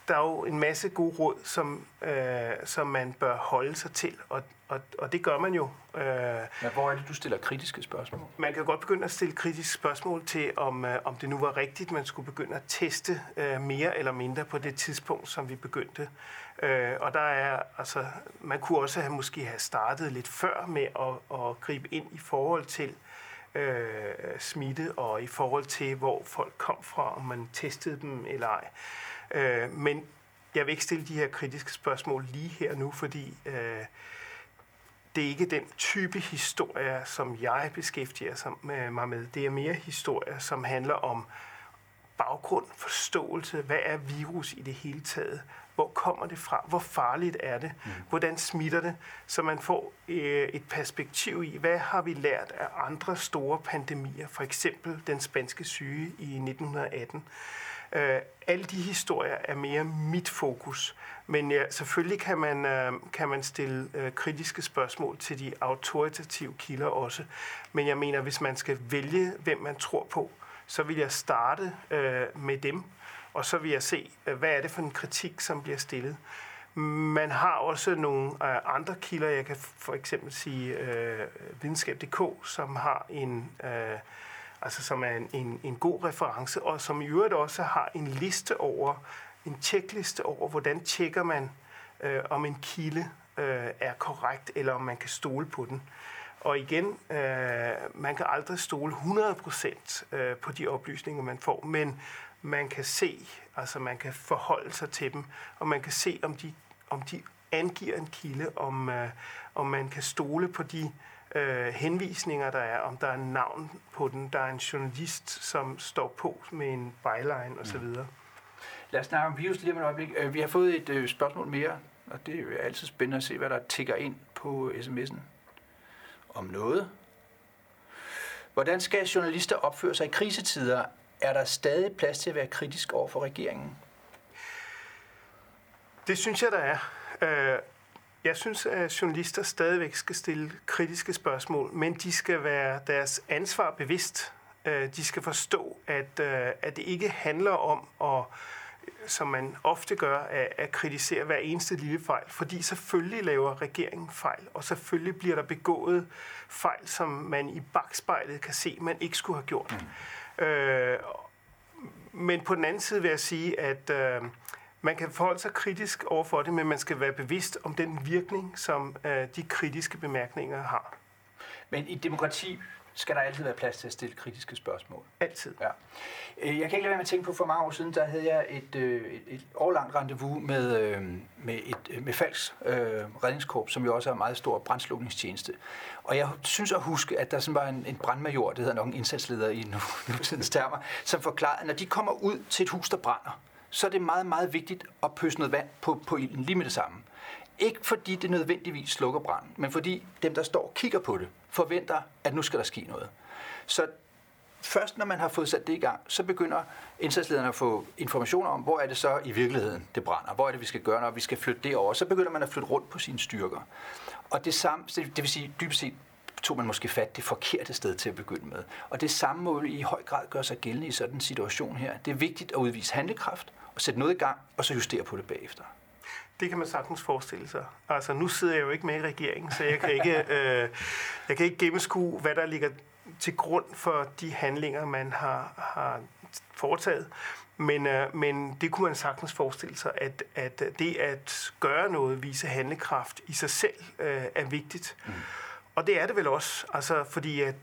der er jo en masse gode råd, som, øh, som man bør holde sig til, og, og, og det gør man jo. Øh, ja, hvor er det, du stiller kritiske spørgsmål? Man kan godt begynde at stille kritiske spørgsmål til, om, øh, om det nu var rigtigt, man skulle begynde at teste øh, mere eller mindre på det tidspunkt, som vi begyndte. Øh, og der er, altså, man kunne også have måske have startet lidt før med at, at gribe ind i forhold til øh, smitte, og i forhold til, hvor folk kom fra, om man testede dem eller ej. Øh, men jeg vil ikke stille de her kritiske spørgsmål lige her nu, fordi øh, det er ikke den type historie, som jeg beskæftiger mig med. Det er mere historie, som handler om baggrund, forståelse, hvad er virus i det hele taget, hvor kommer det fra, hvor farligt er det, mm. hvordan smitter det, så man får øh, et perspektiv i, hvad har vi lært af andre store pandemier, for eksempel den spanske syge i 1918. Øh, alle de historier er mere mit fokus, men ja, selvfølgelig kan man, øh, kan man stille øh, kritiske spørgsmål til de autoritative kilder også. Men jeg mener, hvis man skal vælge, hvem man tror på, så vil jeg starte øh, med dem, og så vil jeg se, øh, hvad er det for en kritik, som bliver stillet. Man har også nogle øh, andre kilder, jeg kan for eksempel sige øh, videnskab.dk, som har en... Øh, altså som er en, en, en god reference, og som i øvrigt også har en liste over, en tjekliste over, hvordan tjekker man, øh, om en kilde øh, er korrekt, eller om man kan stole på den. Og igen, øh, man kan aldrig stole 100% øh, på de oplysninger, man får, men man kan se, altså man kan forholde sig til dem, og man kan se, om de, om de angiver en kilde, om, øh, om man kan stole på de øh, henvisninger, der er, om der er navn på den, der er en journalist, som står på med en byline osv. Mm. Lad os snakke om virus lige om et øjeblik. Øh, vi har fået et øh, spørgsmål mere, og det er jo altid spændende at se, hvad der tigger ind på sms'en om noget. Hvordan skal journalister opføre sig i krisetider? Er der stadig plads til at være kritisk over for regeringen? Det synes jeg, der er. Øh, jeg synes, at journalister stadigvæk skal stille kritiske spørgsmål, men de skal være deres ansvar bevidst. Øh, de skal forstå, at, øh, at det ikke handler om at som man ofte gør, at, at kritisere hver eneste lille fejl. Fordi selvfølgelig laver regeringen fejl, og selvfølgelig bliver der begået fejl, som man i bagspejlet kan se, man ikke skulle have gjort. Mm. Øh, men på den anden side vil jeg sige, at øh, man kan forholde sig kritisk over for det, men man skal være bevidst om den virkning, som øh, de kritiske bemærkninger har. Men i demokrati skal der altid være plads til at stille kritiske spørgsmål. Altid. Ja. Øh, jeg kan ikke lade være med at tænke på, for mange år siden, der havde jeg et, øh, et, et årlangt rendezvous med, øh, med, et, med Falks øh, redningskorps, som jo også er en meget stor brandslukningstjeneste. Og jeg synes at huske, at der sådan var en, en brandmajor, det hedder nok en indsatsleder i nu, nutidens termer, som forklarede, at når de kommer ud til et hus, der brænder, så er det meget, meget vigtigt at pøse noget vand på, på ilden lige med det samme. Ikke fordi det nødvendigvis slukker branden, men fordi dem, der står og kigger på det, forventer, at nu skal der ske noget. Så først når man har fået sat det i gang, så begynder indsatslederne at få informationer om, hvor er det så i virkeligheden, det brænder. Hvor er det, vi skal gøre, når vi skal flytte det over. Så begynder man at flytte rundt på sine styrker. Og det samme, det vil sige dybest set tog man måske fat det forkerte sted til at begynde med. Og det samme må i høj grad gøre sig gældende i sådan en situation her. Det er vigtigt at udvise handlekraft og sætte noget i gang, og så justere på det bagefter. Det kan man sagtens forestille sig. Altså, nu sidder jeg jo ikke med i regeringen, så jeg kan ikke, øh, jeg kan ikke gennemskue, hvad der ligger til grund for de handlinger, man har, har foretaget. Men, øh, men det kunne man sagtens forestille sig, at, at det at gøre noget, vise handlekraft i sig selv, øh, er vigtigt. Mm. Og det er det vel også, altså, fordi at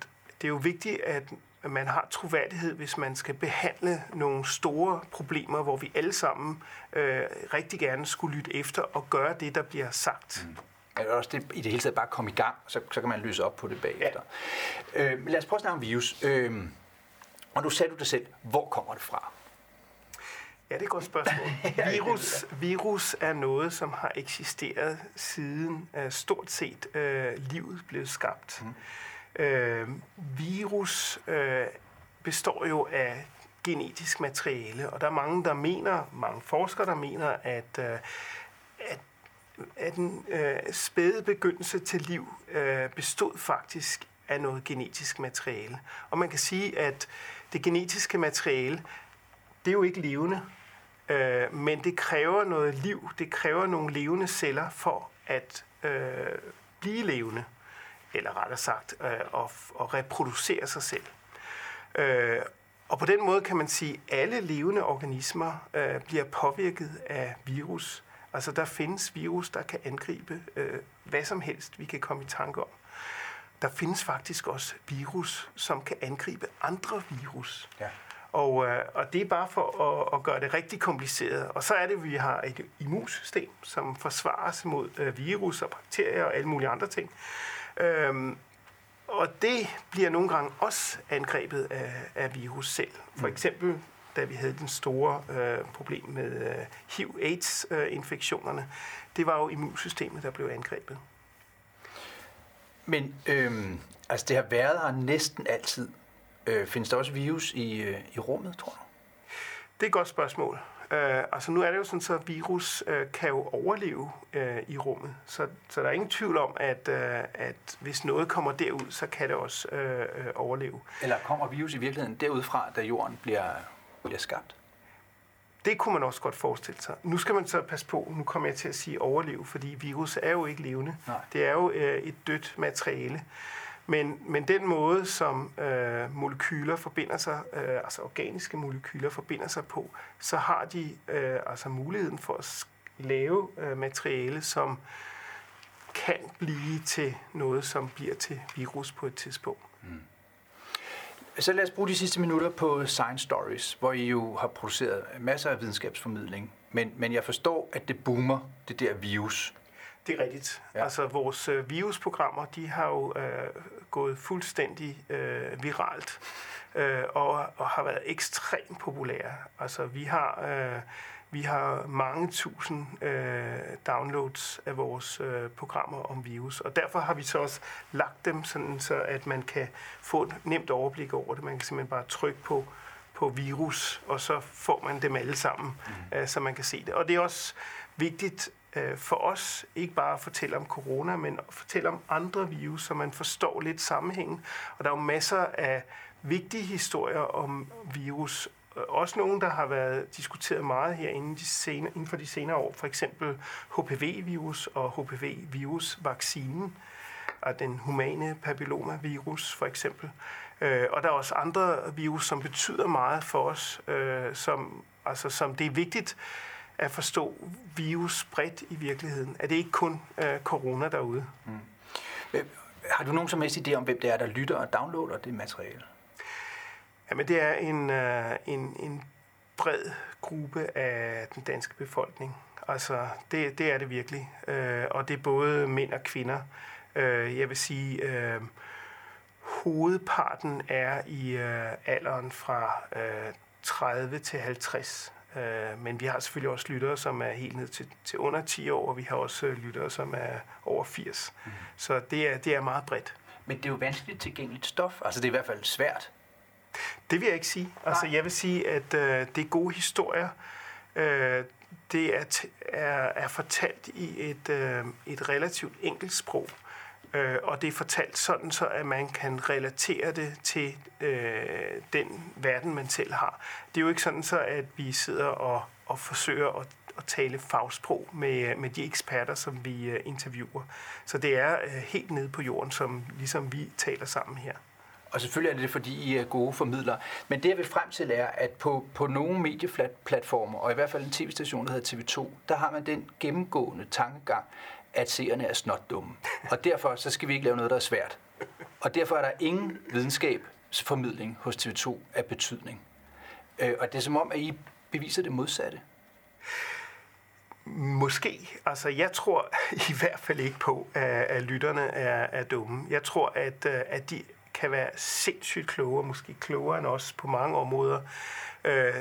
det er jo vigtigt, at man har troværdighed, hvis man skal behandle nogle store problemer, hvor vi alle sammen øh, rigtig gerne skulle lytte efter og gøre det, der bliver sagt. Mm. Er også det, i det hele taget bare komme i gang, så, så kan man løse op på det bagefter. Ja. Øh, lad os prøve at snakke om virus. Øh, og nu sagde du det selv. Hvor kommer det fra? Ja, det er et godt spørgsmål. Virus, virus er noget, som har eksisteret siden uh, stort set uh, livet blev skabt. Mm. Uh, virus uh, består jo af genetisk materiale, og der er mange, der mener, mange forskere, der mener, at, uh, at, at den uh, spæde begyndelse til liv uh, bestod faktisk af noget genetisk materiale. Og man kan sige, at det genetiske materiale, det er jo ikke levende. Øh, men det kræver noget liv, det kræver nogle levende celler for at øh, blive levende, eller rettere sagt, øh, og, og reproducere sig selv. Øh, og på den måde kan man sige, at alle levende organismer øh, bliver påvirket af virus. Altså der findes virus, der kan angribe øh, hvad som helst, vi kan komme i tanke om. Der findes faktisk også virus, som kan angribe andre virus. Ja. Og, øh, og det er bare for at, at gøre det rigtig kompliceret. Og så er det, at vi har et immunsystem, som forsvarer sig mod øh, virus og bakterier og alle mulige andre ting. Øhm, og det bliver nogle gange også angrebet af, af virus selv. For mm. eksempel, da vi havde den store øh, problem med øh, HIV-AIDS-infektionerne, øh, det var jo immunsystemet, der blev angrebet. Men øhm, altså det har været her næsten altid. Øh, findes der også virus i, øh, i rummet, tror du? Det er et godt spørgsmål. Øh, altså nu er det jo sådan, så virus øh, kan jo overleve øh, i rummet. Så, så der er ingen tvivl om, at, øh, at hvis noget kommer derud, så kan det også øh, øh, overleve. Eller kommer virus i virkeligheden derudfra, da jorden bliver, bliver skabt? Det kunne man også godt forestille sig. Nu skal man så passe på, nu kommer jeg til at sige overleve, fordi virus er jo ikke levende. Nej. Det er jo øh, et dødt materiale. Men, men den måde, som øh, molekyler forbinder sig, øh, altså organiske molekyler forbinder sig på, så har de øh, altså muligheden for at lave øh, materiale, som kan blive til noget, som bliver til virus på et tidspunkt. Mm. Så lad os bruge de sidste minutter på Science Stories, hvor I jo har produceret masser af videnskabsformidling. Men, men jeg forstår, at det boomer, det der virus. Det er rigtigt. Ja. Altså vores øh, virusprogrammer, de har jo øh, gået fuldstændig øh, viralt øh, og, og har været ekstremt populære. Altså vi har øh, vi har mange tusind øh, downloads af vores øh, programmer om virus, og derfor har vi så også lagt dem sådan, så at man kan få et nemt overblik over det. Man kan simpelthen bare trykke på på virus, og så får man dem alle sammen, mm. øh, så man kan se det. Og det er også vigtigt øh, for os ikke bare at fortælle om corona, men at fortælle om andre virus, så man forstår lidt sammenhængen. Og der er jo masser af vigtige historier om virus, øh, også nogle, der har været diskuteret meget herinde de senere, inden for de senere år. For eksempel HPV-virus og HPV-virus-vaccinen, og den humane papillomavirus for eksempel. Øh, og der er også andre virus, som betyder meget for os, øh, som, altså, som det er vigtigt, at forstå virus bredt i virkeligheden. Er det ikke kun øh, corona derude? Mm. Har du nogen som helst idé om, hvem det er, der lytter og downloader det materiale? Jamen, det er en, øh, en, en bred gruppe af den danske befolkning. Altså, det, det er det virkelig. Øh, og det er både mænd og kvinder. Øh, jeg vil sige, øh, hovedparten er i øh, alderen fra øh, 30 til 50 Øh, men vi har selvfølgelig også lyttere, som er helt ned til, til under 10 år, og vi har også øh, lyttere, som er over 80. Mm. Så det er, det er meget bredt. Men det er jo vanskeligt tilgængeligt stof. Altså det er i hvert fald svært. Det vil jeg ikke sige. Altså jeg vil sige, at øh, det er gode historier. Øh, det er, er, er fortalt i et, øh, et relativt enkelt sprog. Øh, og det er fortalt sådan, så at man kan relatere det til øh, den verden, man selv har. Det er jo ikke sådan, så at vi sidder og, og forsøger at, at tale fagsprog med, med de eksperter, som vi øh, interviewer. Så det er øh, helt nede på jorden, som ligesom vi taler sammen her. Og selvfølgelig er det, fordi I er gode formidlere. Men det, jeg vil frem til, er, at på, på nogle medieplatformer, og i hvert fald en tv-station, der hedder TV2, der har man den gennemgående tankegang, at seerne er snot dumme. Og derfor så skal vi ikke lave noget, der er svært. Og derfor er der ingen videnskabsformidling hos TV2 af betydning. Øh, og det er som om, at I beviser det modsatte. Måske. Altså, jeg tror i hvert fald ikke på, at, at lytterne er, er dumme. Jeg tror, at, øh, at de kan være sindssygt kloge, måske klogere end os på mange områder. Øh,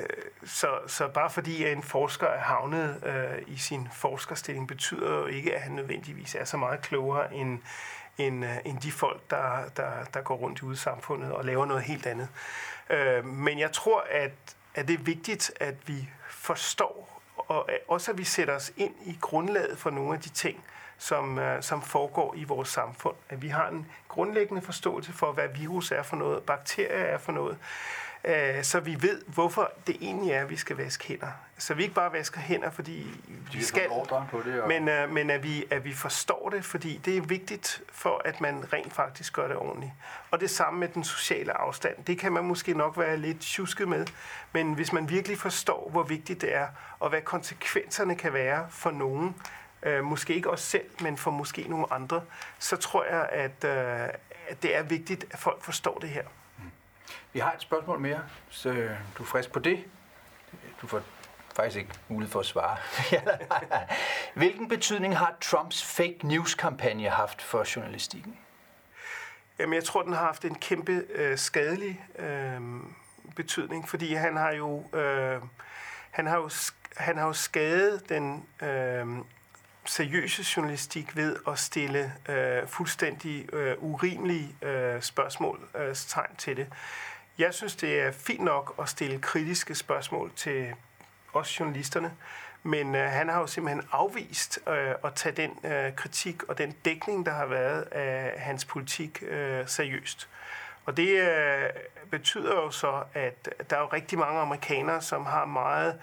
så, så bare fordi en forsker er havnet øh, i sin forskerstilling, betyder jo ikke, at han nødvendigvis er så meget klogere end, end, øh, end de folk, der, der, der går rundt ude i samfundet og laver noget helt andet. Øh, men jeg tror, at, at det er vigtigt, at vi forstår, og også at vi sætter os ind i grundlaget for nogle af de ting, som, øh, som foregår i vores samfund. At vi har en grundlæggende forståelse for, hvad virus er for noget, bakterier er for noget, øh, så vi ved, hvorfor det egentlig er, at vi skal vaske hænder. Så vi ikke bare vasker hænder, fordi vi skal, på det, og... men, øh, men at, vi, at vi forstår det, fordi det er vigtigt for, at man rent faktisk gør det ordentligt. Og det samme med den sociale afstand. Det kan man måske nok være lidt tjusket med, men hvis man virkelig forstår, hvor vigtigt det er, og hvad konsekvenserne kan være for nogen, øh, måske ikke os selv, men for måske nogle andre, så tror jeg, at, øh, at det er vigtigt, at folk forstår det her. Vi har et spørgsmål mere, så du er frisk på det. Du får faktisk ikke mulighed for at svare. Hvilken betydning har Trumps fake news-kampagne haft for journalistikken? Jamen, jeg tror, den har haft en kæmpe øh, skadelig øh, betydning, fordi han har jo, øh, han har jo, han har jo skadet den øh, seriøse journalistik ved at stille øh, fuldstændig øh, urimelige øh, spørgsmål øh, tegn til det. Jeg synes, det er fint nok at stille kritiske spørgsmål til os journalisterne, men øh, han har jo simpelthen afvist øh, at tage den øh, kritik og den dækning, der har været af hans politik øh, seriøst. Og det øh, betyder jo så, at der er jo rigtig mange amerikanere, som har meget øh,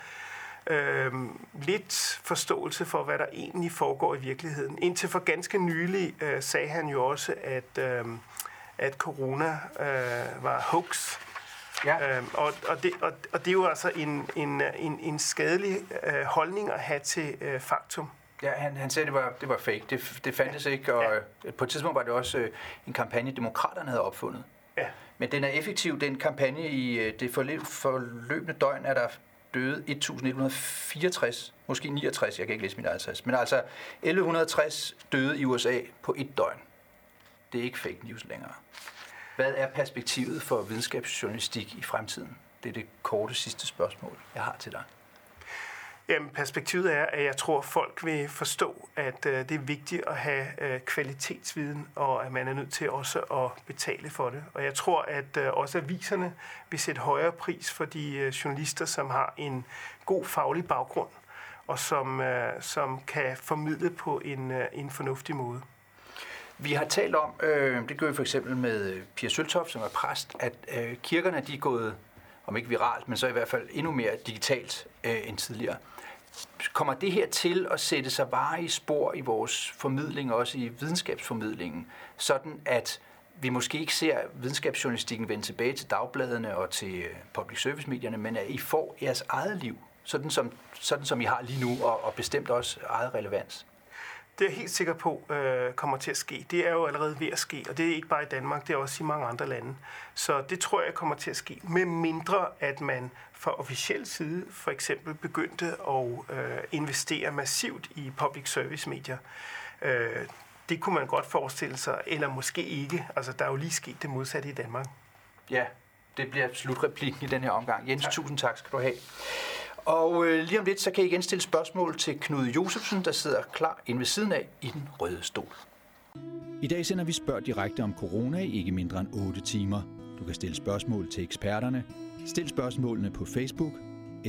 lidt forståelse for, hvad der egentlig foregår i virkeligheden. Indtil for ganske nylig øh, sagde han jo også, at, øh, at corona øh, var hoax. Ja. Øhm, og, og, det, og, og det er jo altså en, en, en, en skadelig øh, holdning at have til øh, faktum. Ja, han, han sagde, det var, det var fake. Det, det fandtes ja. ikke, og ja. på et tidspunkt var det også øh, en kampagne, demokraterne havde opfundet. Ja. Men den er effektiv, den kampagne i øh, det forløbende døgn er der døde 1164, måske 69, jeg kan ikke læse min eget men altså 1160 døde i USA på et døgn. Det er ikke fake news længere. Hvad er perspektivet for videnskabsjournalistik i fremtiden? Det er det korte sidste spørgsmål, jeg har til dig. Jamen, perspektivet er, at jeg tror, folk vil forstå, at øh, det er vigtigt at have øh, kvalitetsviden, og at man er nødt til også at betale for det. Og jeg tror, at øh, også aviserne vil sætte højere pris for de øh, journalister, som har en god faglig baggrund, og som, øh, som kan formidle på en, øh, en fornuftig måde. Vi har talt om, øh, det gør vi for eksempel med øh, Pia Søltoft, som er præst, at øh, kirkerne de er gået, om ikke viralt, men så i hvert fald endnu mere digitalt øh, end tidligere. Kommer det her til at sætte sig varige i spor i vores formidling, også i videnskabsformidlingen, sådan at vi måske ikke ser videnskabsjournalistikken vende tilbage til dagbladene og til øh, public service medierne, men at I får jeres eget liv, sådan som, sådan som I har lige nu, og, og bestemt også eget relevans? Det er jeg helt sikker på øh, kommer til at ske. Det er jo allerede ved at ske, og det er ikke bare i Danmark, det er også i mange andre lande. Så det tror jeg kommer til at ske, med mindre at man fra officiel side for eksempel begyndte at øh, investere massivt i public service medier. Øh, det kunne man godt forestille sig, eller måske ikke. Altså, der er jo lige sket det modsatte i Danmark. Ja, det bliver slutreplikken i den her omgang. Jens, tak. tusind tak skal du have. Og øh, lige om lidt, så kan I igen stille spørgsmål til Knud Josefsen, der sidder klar inde ved siden af i den røde stol. I dag sender vi spørg direkte om corona i ikke mindre end 8 timer. Du kan stille spørgsmål til eksperterne. Stil spørgsmålene på Facebook,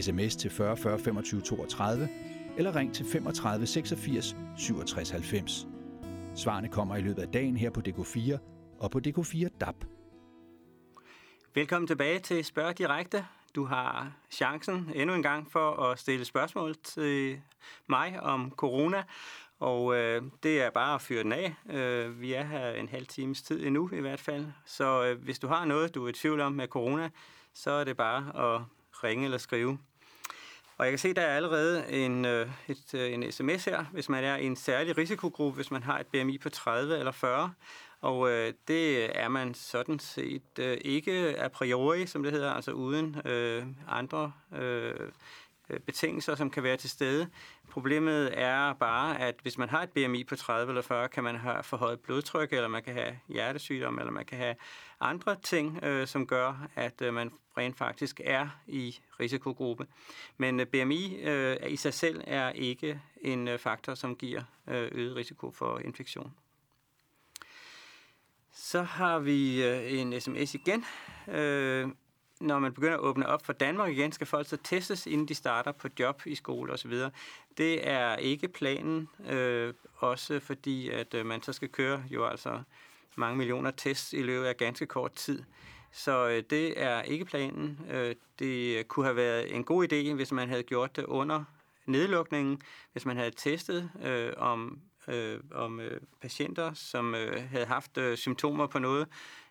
sms til 40 40 25 32 eller ring til 35 86 67 90. Svarene kommer i løbet af dagen her på DK4 og på DK4 DAB. Velkommen tilbage til Spørg Direkte. Du har chancen endnu en gang for at stille spørgsmål til mig om corona, og øh, det er bare at fyre den af. Øh, vi er her en halv times tid endnu i hvert fald, så øh, hvis du har noget, du er i tvivl om med corona, så er det bare at ringe eller skrive. Og jeg kan se, der er allerede en, øh, et, øh, en sms her, hvis man er i en særlig risikogruppe, hvis man har et BMI på 30 eller 40, og øh, det er man sådan set øh, ikke a priori, som det hedder, altså uden øh, andre øh, øh betingelser, som kan være til stede. Problemet er bare, at hvis man har et BMI på 30 eller 40, kan man have forhøjet blodtryk, eller man kan have hjertesygdom, eller man kan have andre ting, øh, som gør, at øh, man rent faktisk er i risikogruppe. Men øh, BMI øh, i sig selv er ikke en øh, faktor, som giver øh, øget risiko for infektion. Så har vi øh, en sms igen. Øh, når man begynder at åbne op for Danmark igen, skal folk så testes, inden de starter på job i skole osv. Det er ikke planen, øh, også fordi at øh, man så skal køre jo altså mange millioner tests i løbet af ganske kort tid. Så øh, det er ikke planen. Øh, det øh, kunne have været en god idé, hvis man havde gjort det under nedlukningen, hvis man havde testet øh, om, øh, om øh, patienter, som øh, havde haft øh, symptomer på noget,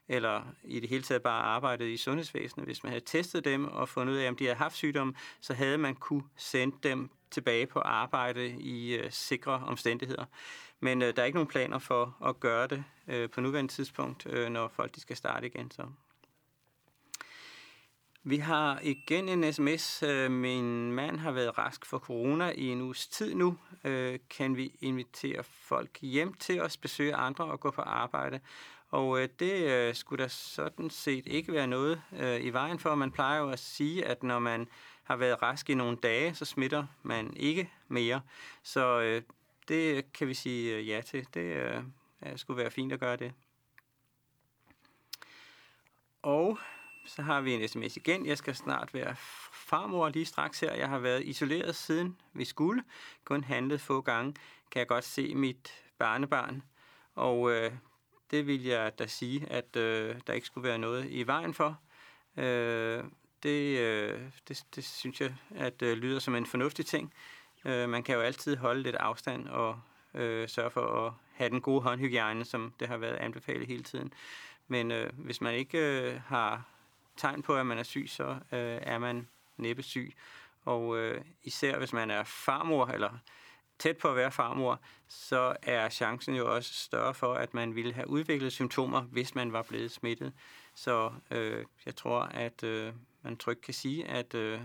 eller i det hele taget bare arbejdet i sundhedsvæsenet. Hvis man havde testet dem og fundet ud af, om de havde haft sygdom, så havde man kunne sende dem tilbage på arbejde i øh, sikre omstændigheder. Men øh, der er ikke nogen planer for at gøre det øh, på nuværende tidspunkt, øh, når folk de skal starte igen. Så. Vi har igen en sms. Øh, min mand har været rask for corona i en uges tid nu. Øh, kan vi invitere folk hjem til os, besøge andre og gå på arbejde? Og øh, det øh, skulle der sådan set ikke være noget i vejen for. Man plejer jo at sige, at når man har været rask i nogle dage, så smitter man ikke mere. Så det kan vi sige ja til. Det skulle være fint at gøre det. Og så har vi en sms igen. Jeg skal snart være farmor lige straks her. Jeg har været isoleret siden vi skulle. Kun handlet få gange. Kan jeg godt se mit barnebarn. Og øh, det vil jeg da sige, at øh, der ikke skulle være noget i vejen for. Øh, det, øh, det, det synes jeg, at øh, lyder som en fornuftig ting. Øh, man kan jo altid holde lidt afstand og øh, sørge for at have den gode håndhygiejne, som det har været anbefalet hele tiden. Men øh, hvis man ikke øh, har tegn på, at man er syg, så øh, er man næppe syg. Og øh, især hvis man er farmor, eller tæt på at være farmor, så er chancen jo også større for, at man ville have udviklet symptomer, hvis man var blevet smittet. Så øh, jeg tror, at øh, man trygt kan sige, at, øh,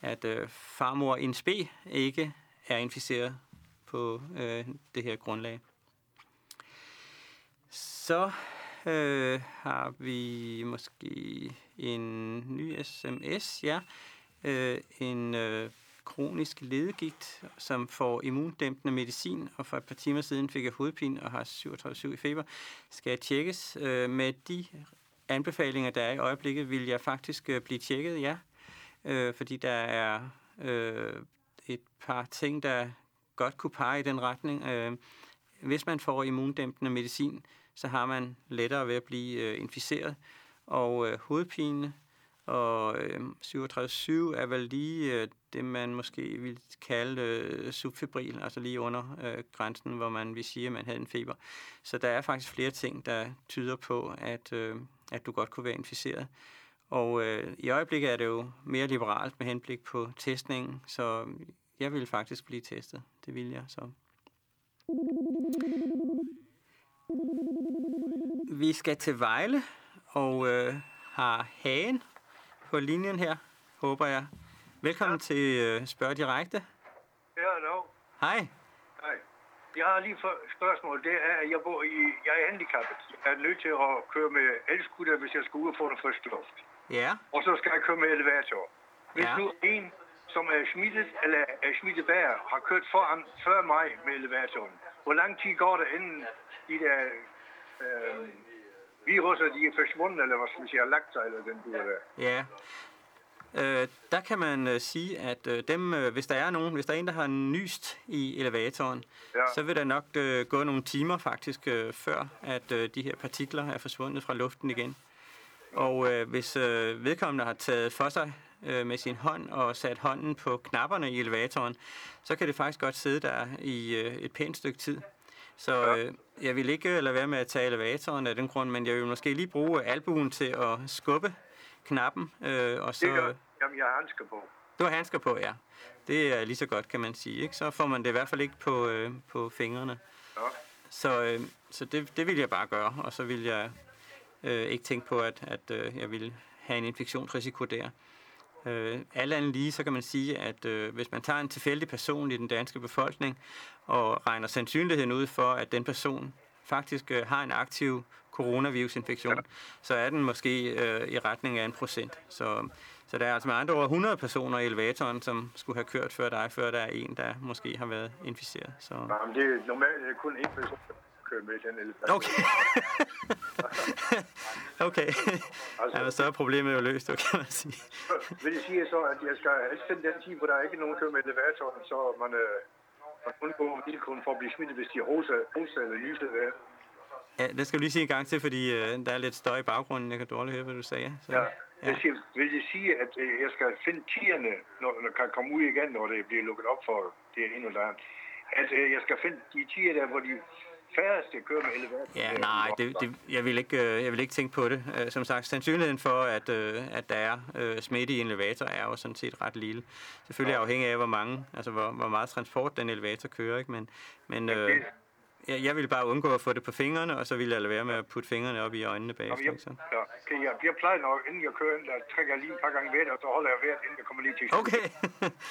at øh, farmor in spe ikke er inficeret på øh, det her grundlag. Så øh, har vi måske en ny sms, ja. Øh, en øh, kronisk ledegigt, som får immundæmpende medicin, og for et par timer siden fik jeg hovedpine og har 37,7 i feber, skal tjekkes. Øh, med de anbefalinger, der er i øjeblikket, vil jeg faktisk øh, blive tjekket, ja. Øh, fordi der er øh, et par ting, der godt kunne pege i den retning. Øh, hvis man får immundæmpende medicin, så har man lettere ved at blive øh, inficeret. Og øh, hovedpine og øh, 37,7 er vel lige øh, det, man måske vil kalde øh, subfebril, altså lige under øh, grænsen, hvor man vil sige, at man havde en feber. Så der er faktisk flere ting, der tyder på, at, øh, at du godt kunne være inficeret. Og øh, i øjeblikket er det jo mere liberalt med henblik på testningen, så jeg vil faktisk blive testet. Det vil jeg så. Vi skal til Vejle og øh, har Hagen på linjen her, håber jeg. Velkommen ja. til øh, Spørg Direkte. Ja, hallo. Hej. Hej. Jeg har lige et spørgsmål. Det er, at jeg, bor i, jeg er handicappet. Jeg er nødt til at køre med elskutter, hvis jeg skal ud og få den første luft. Ja. Og så skal jeg køre med elevator. Hvis ja. nu en, som er smittet, eller er smittet bær, har kørt foran før mig med elevatoren, hvor lang tid går der inden de der øh, virusser, de er forsvundet, eller hvad skal man sige, lagt sig, eller den du der? Ja. Øh, der kan man øh, sige, at øh, dem, øh, hvis der er nogen, hvis der er en, der har nyst i elevatoren, ja. så vil der nok øh, gå nogle timer faktisk, øh, før at øh, de her partikler er forsvundet fra luften igen. Og øh, hvis øh, vedkommende har taget for sig øh, med sin hånd og sat hånden på knapperne i elevatoren, så kan det faktisk godt sidde der i øh, et pænt stykke tid. Så øh, jeg vil ikke øh, lade være med at tage elevatoren af den grund, men jeg vil måske lige bruge albuen til at skubbe knappen. Øh, og så, det gør, jamen, jeg har handsker på. Du har handsker på, ja. Det er lige så godt, kan man sige. Ikke? Så får man det i hvert fald ikke på, øh, på fingrene. Ja. Så, øh, så det, det vil jeg bare gøre, og så vil jeg øh, ikke tænke på, at, at øh, jeg vil have en infektionsrisiko der. Øh, alt andet lige, så kan man sige, at øh, hvis man tager en tilfældig person i den danske befolkning og regner sandsynligheden ud for, at den person faktisk øh, har en aktiv coronavirusinfektion, ja. så er den måske øh, i retning af en procent. Så, så der er altså med andre ord 100 personer i elevatoren, som skulle have kørt før dig, før der er en, der måske har været inficeret. Så... Jamen, det er normalt kun én person, kører med den elevatoren. Okay. Okay. Altså, ja, så er problemet jo løst, kan man sige. Vil det sige så, at jeg skal helst finde den tid, hvor der er ikke nogen kører med elevatoren, så man, øh, man undgår vilkåren for at blive smittet, hvis de hoser, hoser eller lyser ved. Ja, det skal du lige sige en gang til, fordi øh, der er lidt støj i baggrunden. Jeg kan dårligt høre, hvad du sagde. Så, ja. Jeg siger, vil det sige, at øh, jeg skal finde tierne, når der kan komme ud igen, når det bliver lukket op for det ene eller andet? At øh, jeg skal finde de tiger der, hvor de færreste kører med elevator. Ja, nej, det, det, jeg, vil ikke, øh, jeg vil ikke tænke på det. Øh, som sagt, sandsynligheden for, at, øh, at der er smitte i en elevator, er jo sådan set ret lille. Selvfølgelig ja. afhængig af, hvor mange, altså hvor, hvor meget transport den elevator kører, ikke? Men, men ja, det, jeg, jeg vil bare undgå at få det på fingrene, og så vil jeg lade være med at putte fingrene op i øjnene bagefter. Jeg, så. ja, okay, jeg, jeg plejer nok, inden jeg kører ind, der trækker jeg lige et par gange ved, og så holder jeg ved, inden jeg kommer lige til. Okay.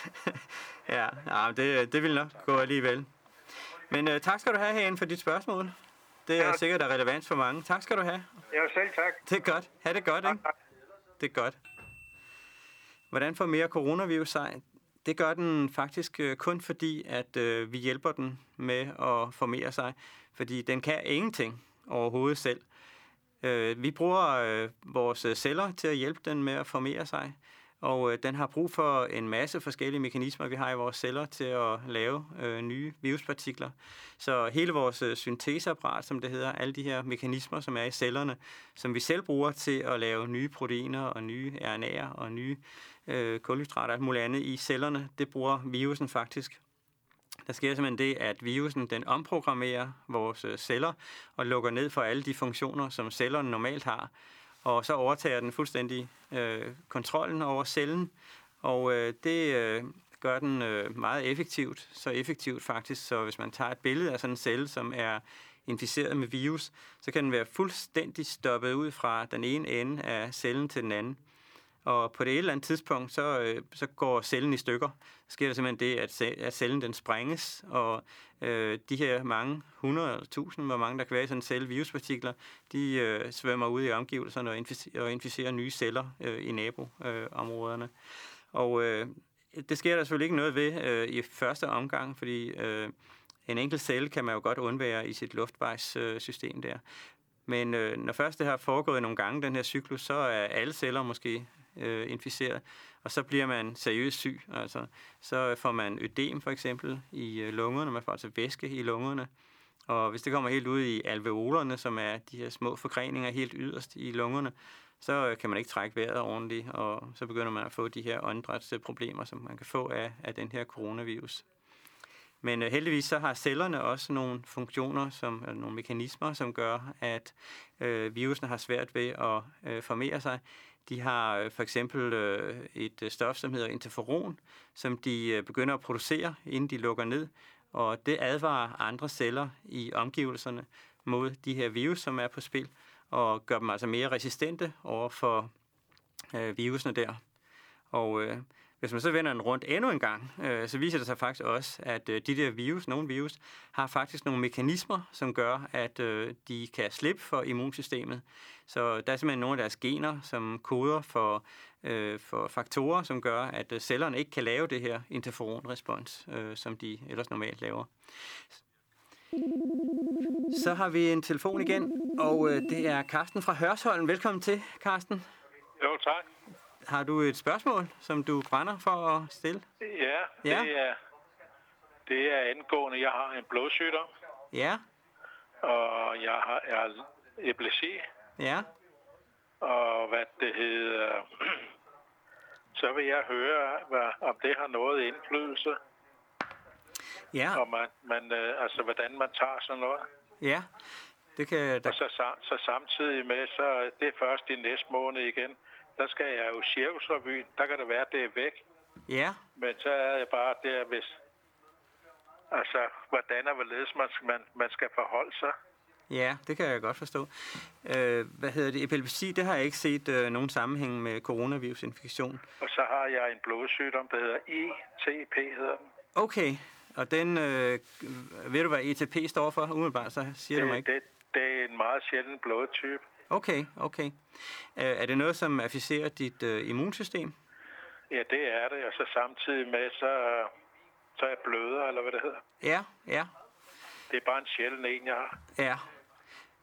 ja, ja det, det vil nok gå alligevel. Men uh, tak skal du have herinde for dit spørgsmål. Det er ja. sikkert er relevant for mange. Tak skal du have. Ja, selv tak. Det er godt. Ha' det godt, ikke? Det er godt. Hvordan får mere coronavirus sig? Det gør den faktisk øh, kun fordi, at øh, vi hjælper den med at formere sig. Fordi den kan ingenting overhovedet selv. Øh, vi bruger øh, vores celler til at hjælpe den med at formere sig. Og øh, den har brug for en masse forskellige mekanismer, vi har i vores celler til at lave øh, nye viruspartikler. Så hele vores øh, synteseapparat, som det hedder, alle de her mekanismer, som er i cellerne, som vi selv bruger til at lave nye proteiner og nye RNA'er og nye øh, kulhydrater og alt muligt andet i cellerne, det bruger virusen faktisk. Der sker simpelthen det, at virusen den omprogrammerer vores øh, celler og lukker ned for alle de funktioner, som cellerne normalt har. Og så overtager den fuldstændig øh, kontrollen over cellen, og øh, det øh, gør den øh, meget effektivt. Så effektivt faktisk, så hvis man tager et billede af sådan en celle, som er inficeret med virus, så kan den være fuldstændig stoppet ud fra den ene ende af cellen til den anden. Og på det et eller andet tidspunkt, så, øh, så går cellen i stykker. Så sker der simpelthen det, at, at cellen den sprænges, og øh, de her mange, 100 eller 1000, hvor mange der kan være i sådan en celle, viruspartikler, de øh, svømmer ud i omgivelserne og, inficerer, og inficerer nye celler øh, i naboområderne. Øh, og øh, det sker der selvfølgelig ikke noget ved øh, i første omgang, fordi øh, en enkelt celle kan man jo godt undvære i sit luftvejssystem øh, der. Men øh, når først det har foregået nogle gange, den her cyklus, så er alle celler måske øh, inficeret, og så bliver man seriøst syg. Altså, så får man ødem for eksempel i øh, lungerne, man får altså væske i lungerne, og hvis det kommer helt ud i alveolerne, som er de her små forgreninger helt yderst i lungerne, så øh, kan man ikke trække vejret ordentligt, og så begynder man at få de her åndedrætsproblemer, som man kan få af, af den her coronavirus. Men øh, heldigvis så har cellerne også nogle funktioner, som, eller nogle mekanismer, som gør, at øh, virusen har svært ved at øh, formere sig. De har øh, for eksempel øh, et øh, stof, som hedder interferon, som de begynder at producere, inden de lukker ned. Og det advarer andre celler i omgivelserne mod de her virus, som er på spil, og gør dem altså mere resistente over for øh, virusene der. Og øh, hvis man så vender den rundt endnu en gang, øh, så viser det sig faktisk også, at øh, de der virus, nogle virus, har faktisk nogle mekanismer, som gør, at øh, de kan slippe for immunsystemet. Så der er simpelthen nogle af deres gener, som koder for, øh, for faktorer, som gør, at øh, cellerne ikke kan lave det her interferonrespons, øh, som de ellers normalt laver. Så har vi en telefon igen, og øh, det er Karsten fra Hørsholm. Velkommen til, Karsten. Jo, tak. Har du et spørgsmål, som du brænder for at stille? Ja, ja. det er det er angående, jeg har en blodsygdom. Ja. Og jeg har er epilepsi. Ja. Og hvad det hedder, så vil jeg høre, hvad, om det har noget indflydelse. Ja. Og man, man, øh, altså, hvordan man tager sådan noget. Ja, det kan... Da... Og så, så samtidig med, så det er først i næste måned igen, der skal jeg jo cirkusrevyen. Der kan det være, at det er væk. Ja. Men så er jeg bare der, hvis... Altså, hvordan og hvorledes man, man, man skal forholde sig. Ja, det kan jeg godt forstå. Øh, hvad hedder det? Epilepsi, det har jeg ikke set øh, nogen sammenhæng med coronavirusinfektion. Og så har jeg en blodsygdom, der hedder ITP, hedder den. Okay, og den, øh, ved du hvad ETP står for umiddelbart, så siger det, du mig ikke? Det, det er en meget sjælden blodtype. Okay, okay. Er det noget, som afficerer dit øh, immunsystem? Ja, det er det, og så samtidig med, så, så er jeg bløder, eller hvad det hedder. Ja, ja. Det er bare en sjælden en, jeg har. Ja.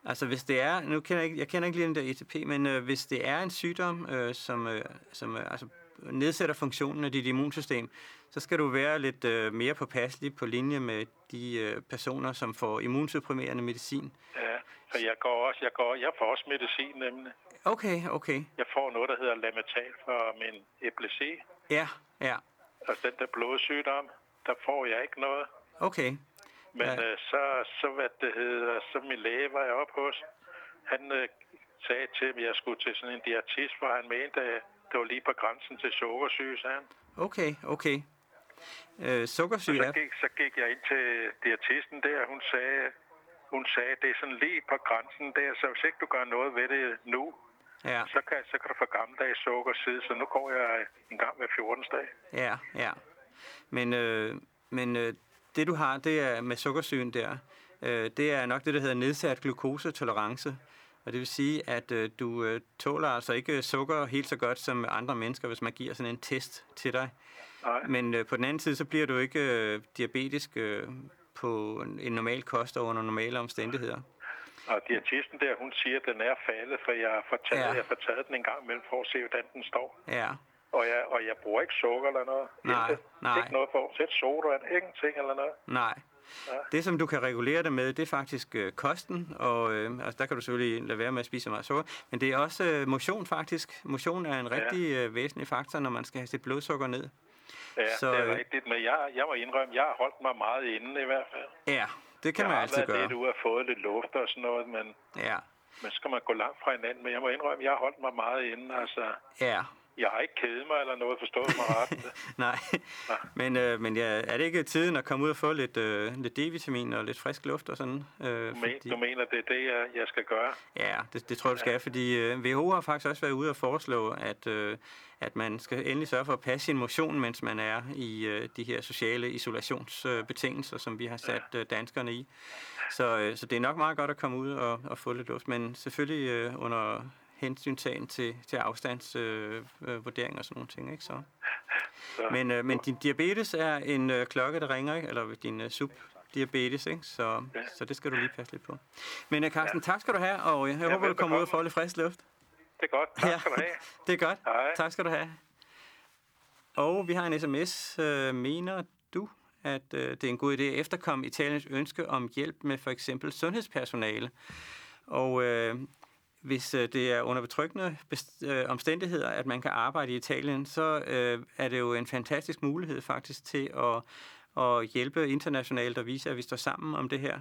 Altså hvis det er, nu kender jeg ikke, jeg kender ikke lige den der ETP, men øh, hvis det er en sygdom, øh, som, øh, som øh, altså nedsætter funktionen af dit immunsystem, så skal du være lidt øh, mere påpasselig på linje med de øh, personer, som får immunsupprimerende medicin. Ja, for jeg går også, jeg går, jeg får også medicin nemlig. Okay, okay. Jeg får noget, der hedder Lamital for min epilepsi. Ja, ja. Altså den der blodsygdom, der får jeg ikke noget. Okay. Men ja. øh, så, så, hvad det hedder, så min læge var jeg op hos, han øh, sagde til mig, at jeg skulle til sådan en diatist, for han mente, at det var lige på grænsen til sukkersyge, sagde han. Okay, okay. Øh, sukkersyge, så gik, så gik jeg ind til diatisten der, hun sagde, hun sagde, det er sådan lige på grænsen der, så hvis ikke du gør noget ved det nu, ja. så, kan, så kan du få gammeldags sukkersyge, så nu går jeg en gang hver 14. dag. Ja, ja. Men, øh, men øh, det du har, det er med sukkersygen der, øh, det er nok det, der hedder nedsat glukosetolerance. Og det vil sige, at øh, du øh, tåler altså ikke sukker helt så godt som andre mennesker, hvis man giver sådan en test til dig. Nej. Men øh, på den anden side, så bliver du ikke øh, diabetisk øh, på en normal kost og under normale omstændigheder. Og diætisten der, hun siger, at den er faldet, for jeg har fortaget, ja. jeg fortaget den en gang imellem for at se, hvordan den står. Ja. Og jeg, og jeg bruger ikke sukker eller noget. Nej, ikke, nej. Ikke noget for. Sæt soda, ingenting eller noget. Nej. Ja. Det, som du kan regulere det med, det er faktisk øh, kosten, og øh, altså, der kan du selvfølgelig lade være med at spise så meget sukker, men det er også øh, motion faktisk. Motion er en rigtig ja. øh, væsentlig faktor, når man skal have sit blodsukker ned. Ja, så, det er øh, rigtigt, men jeg, jeg må indrømme, jeg har holdt mig meget inde i hvert fald. Ja, det kan jeg man altid gøre. Jeg har lidt ude og fået lidt luft og sådan noget, men... Ja. Men skal man gå langt fra hinanden, men jeg må indrømme, jeg har holdt mig meget inde, altså... Ja, jeg har ikke kædet mig eller noget, forstået mig ret. Nej, ja. men, øh, men ja, er det ikke tiden at komme ud og få lidt, øh, lidt D-vitamin og lidt frisk luft og sådan? Øh, du, fordi... du mener, det er det, jeg, jeg skal gøre? Ja, det, det tror jeg, du skal, ja. fordi øh, WHO har faktisk også været ude og foreslå, at, øh, at man skal endelig sørge for at passe sin motion, mens man er i øh, de her sociale isolationsbetingelser, øh, som vi har sat ja. øh, danskerne i. Så, øh, så det er nok meget godt at komme ud og, og få lidt luft, men selvfølgelig øh, under hensyntagen til, til afstandsvurdering øh, øh, og sådan nogle ting. Ikke? Så. Så. Men, øh, men din diabetes er en øh, klokke, der ringer, ikke? eller din øh, subdiabetes, ikke? Så, ja. så det skal du lige passe lidt på. Men øh, Carsten, ja. tak skal du have, og jeg, jeg ja, håber, du kommer ud og får lidt frisk luft. Det er godt. Tak ja. skal du have. det er godt. Hej. Tak skal du have. Og vi har en sms. Øh, mener du, at øh, det er en god idé at efterkomme Italiens ønske om hjælp med for eksempel sundhedspersonale? Og øh, hvis øh, det er under betryggende øh, omstændigheder, at man kan arbejde i Italien, så øh, er det jo en fantastisk mulighed faktisk til at, at hjælpe internationalt og vise, at vi står sammen om det her.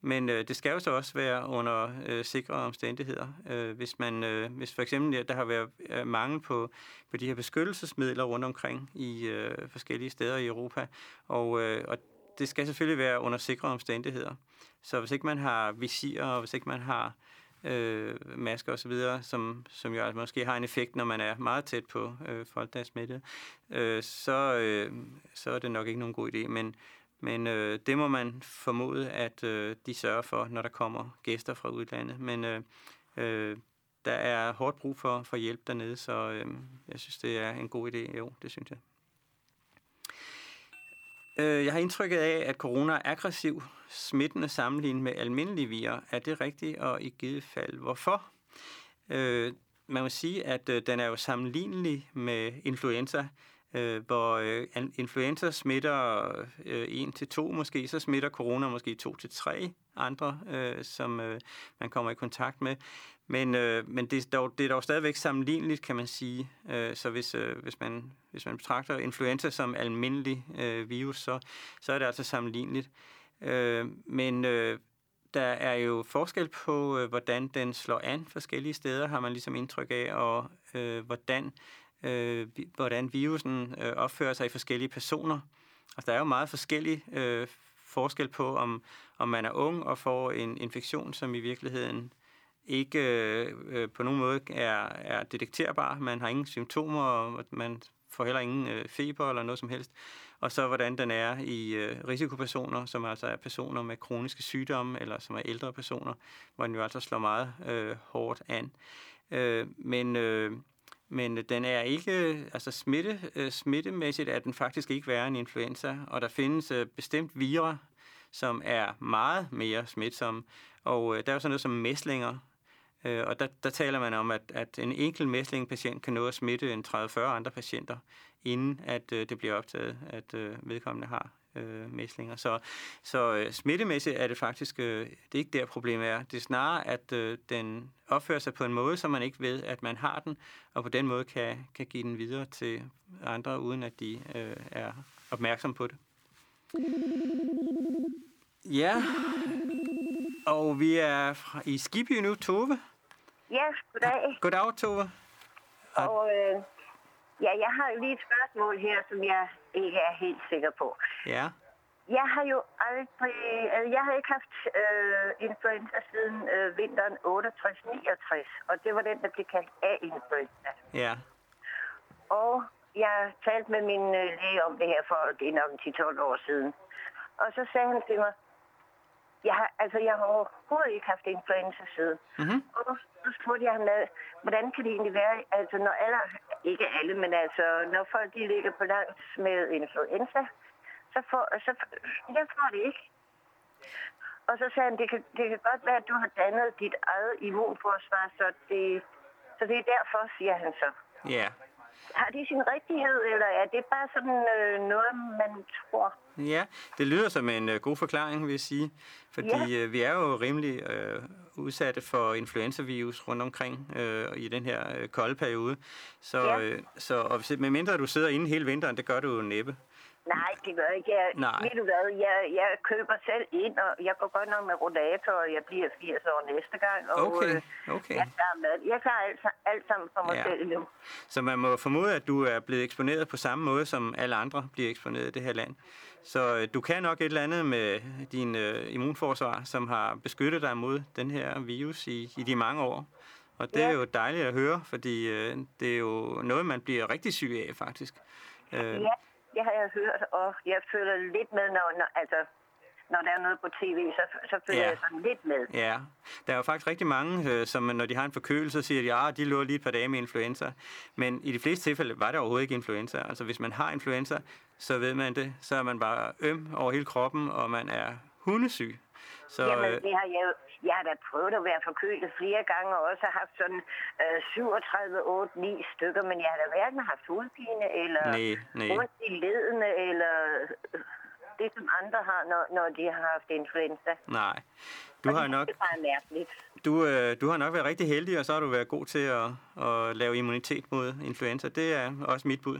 Men øh, det skal jo så også være under øh, sikre omstændigheder. Øh, hvis man, øh, hvis for eksempel ja, der har været øh, mangel på, på de her beskyttelsesmidler rundt omkring i øh, forskellige steder i Europa, og, øh, og det skal selvfølgelig være under sikre omstændigheder. Så hvis ikke man har visirer, og hvis ikke man har øh, masker osv., som, som jo altså måske har en effekt, når man er meget tæt på øh, folk, der er smittet, øh, så, øh, så er det nok ikke nogen god idé. Men, men øh, det må man formode, at øh, de sørger for, når der kommer gæster fra udlandet. Men øh, øh, der er hårdt brug for, for hjælp dernede, så øh, jeg synes, det er en god idé. Jo, det synes jeg. Øh, jeg har indtrykket af, at corona er aggressiv, smittende sammenlignet med almindelige virer. Er det rigtigt, og i givet fald hvorfor? Øh, man må sige, at øh, den er jo sammenlignelig med influenza, øh, hvor øh, influenza smitter øh, en til to måske, så smitter corona måske to til tre andre, som man kommer i kontakt med. Men, øh, men det, er dog, det er dog stadigvæk sammenligneligt, kan man sige. Øh, så hvis, øh, hvis, man, hvis man betragter influenza som almindelig øh, virus, så, så er det altså sammenligneligt. Øh, men øh, der er jo forskel på, øh, hvordan den slår an forskellige steder, har man ligesom indtryk af, og øh, hvordan, øh, hvordan virusen øh, opfører sig i forskellige personer. Altså, der er jo meget forskellige øh, forskel på, om, om man er ung og får en infektion, som i virkeligheden ikke øh, på nogen måde er, er detekterbar. Man har ingen symptomer, og man får heller ingen øh, feber eller noget som helst. Og så hvordan den er i øh, risikopersoner, som altså er personer med kroniske sygdomme, eller som er ældre personer, hvor den jo altså slår meget øh, hårdt an. Øh, men, øh, men den er ikke, altså smitte, øh, smittemæssigt er den faktisk ikke værre end influenza, og der findes øh, bestemt virer, som er meget mere smitsomme. Og øh, der er jo sådan noget som mæslinger, øh, og der, der taler man om, at, at en enkelt mæslingpatient kan nå at smitte en 30-40 andre patienter, inden at øh, det bliver optaget, at øh, vedkommende har øh, mæslinger. Så, så øh, smittemæssigt er det faktisk, øh, det er ikke der problemet er. Det er snarere, at øh, den opfører sig på en måde, så man ikke ved, at man har den, og på den måde kan, kan give den videre til andre, uden at de øh, er opmærksom på det. Ja, og vi er i Skibby nu, Tove. Ja, goddag. Goddag, Tove. Og øh, ja, jeg har jo lige et spørgsmål her, som jeg ikke er helt sikker på. Ja. Jeg har jo aldrig, altså jeg har ikke haft øh, influenza siden øh, vinteren 68-69, og det var den, der blev kaldt A-influenza. Ja. Og jeg talte med min øh, læge om det her for, det er nok 10-12 år siden. Og så sagde han til mig, jeg har, altså, jeg har overhovedet ikke haft influenza siden. Mm-hmm. Og så spurgte jeg ham, hvordan kan det egentlig være, altså når alle, ikke alle, men altså når folk de ligger på langt med influenza, så får, så, jeg får det ikke. Og så sagde han, det kan, det kan godt være, at du har dannet dit eget immunforsvar, så det, så det er derfor, siger han så. Ja. Yeah. Har det sin rigtighed, eller er det bare sådan øh, noget, man tror? Ja, det lyder som en øh, god forklaring, vil jeg sige. Fordi ja. øh, vi er jo rimelig øh, udsatte for influenzavirus rundt omkring øh, i den her øh, kolde periode. Så, ja. øh, så og hvis, medmindre du sidder inde hele vinteren, det gør du jo næppe. Nej, det gør jeg ikke. Jeg, Nej. Ved du hvad, jeg, jeg køber selv ind, og jeg går godt nok med rodator, og jeg bliver 80 år næste gang. Og, okay, øh, okay. Jeg klarer, med. jeg klarer alt, alt sammen for mig Ja. selv nu. Så man må formode, at du er blevet eksponeret på samme måde, som alle andre bliver eksponeret i det her land. Så øh, du kan nok et eller andet med din øh, immunforsvar, som har beskyttet dig mod den her virus i, i de mange år. Og det Ja. er jo dejligt at høre, fordi øh, det er jo noget, man bliver rigtig syg af, faktisk. Øh, Ja, det har jeg hørt, og jeg føler lidt med, når, når, altså, når der er noget på tv, så, så føler Ja. jeg sådan lidt med. Ja, der er jo faktisk rigtig mange, øh, som når de har en forkølelse, så siger de, at de lå lige et par dage med influenza. Men i de fleste tilfælde var det overhovedet ikke influenza. Altså hvis man har influenza, så ved man det. Så er man bare øm over hele kroppen, og man er hundesyg. Så, Jamen, det har jeg, jeg har da prøvet at være forkølet flere gange, og også haft sådan øh, 37, 8, 9 stykker, men jeg har da hverken haft hovedpine, eller Nej, nej. ondt i ledene, eller øh, det, som andre har, når, når de har haft influenza. nej. Du Og har nok, Det er mærkeligt. du, øh, du har nok været rigtig heldig, og så har du været god til at, at lave immunitet mod influenza. Det er også mit bud.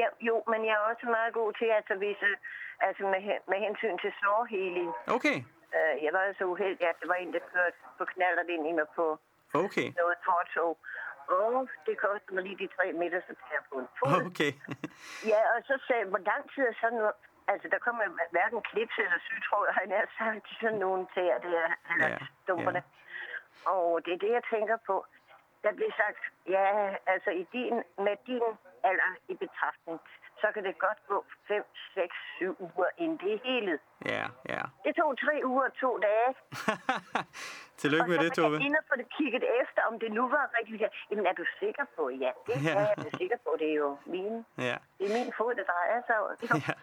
Ja, jo, men jeg er også meget god til, altså, hvis, øh, altså med, med hensyn til sårheling. Okay, Øh, jeg var så uheldig, at der var en, der kørte på knaller ind i mig på okay, noget fortog. Og det kostede mig lige de tre meter, så tager jeg på en fod. okay. Ja, og så sagde hvor lang tid er sådan noget? Altså, der kommer hverken klips eller sygtråd, har jeg sagt, sådan nogle tæer der, eller Ja, stumperne. Ja. Og det er det, jeg tænker på. Der bliver sagt, ja, altså i din, med din alder i betragtning, så kan det godt gå 5, 6, 7 uger, inden det er helet. Ja, ja. Det tog tre uger og to dage. Tillykke med og det, så var Tove. jeg og få det kigget efter, om det nu var rigtigt. Jamen, er du sikker på? Ja, det Ja. er jeg sikker på. Det er jo min, Ja, det er min fod, der drejer sig. Jo. ja.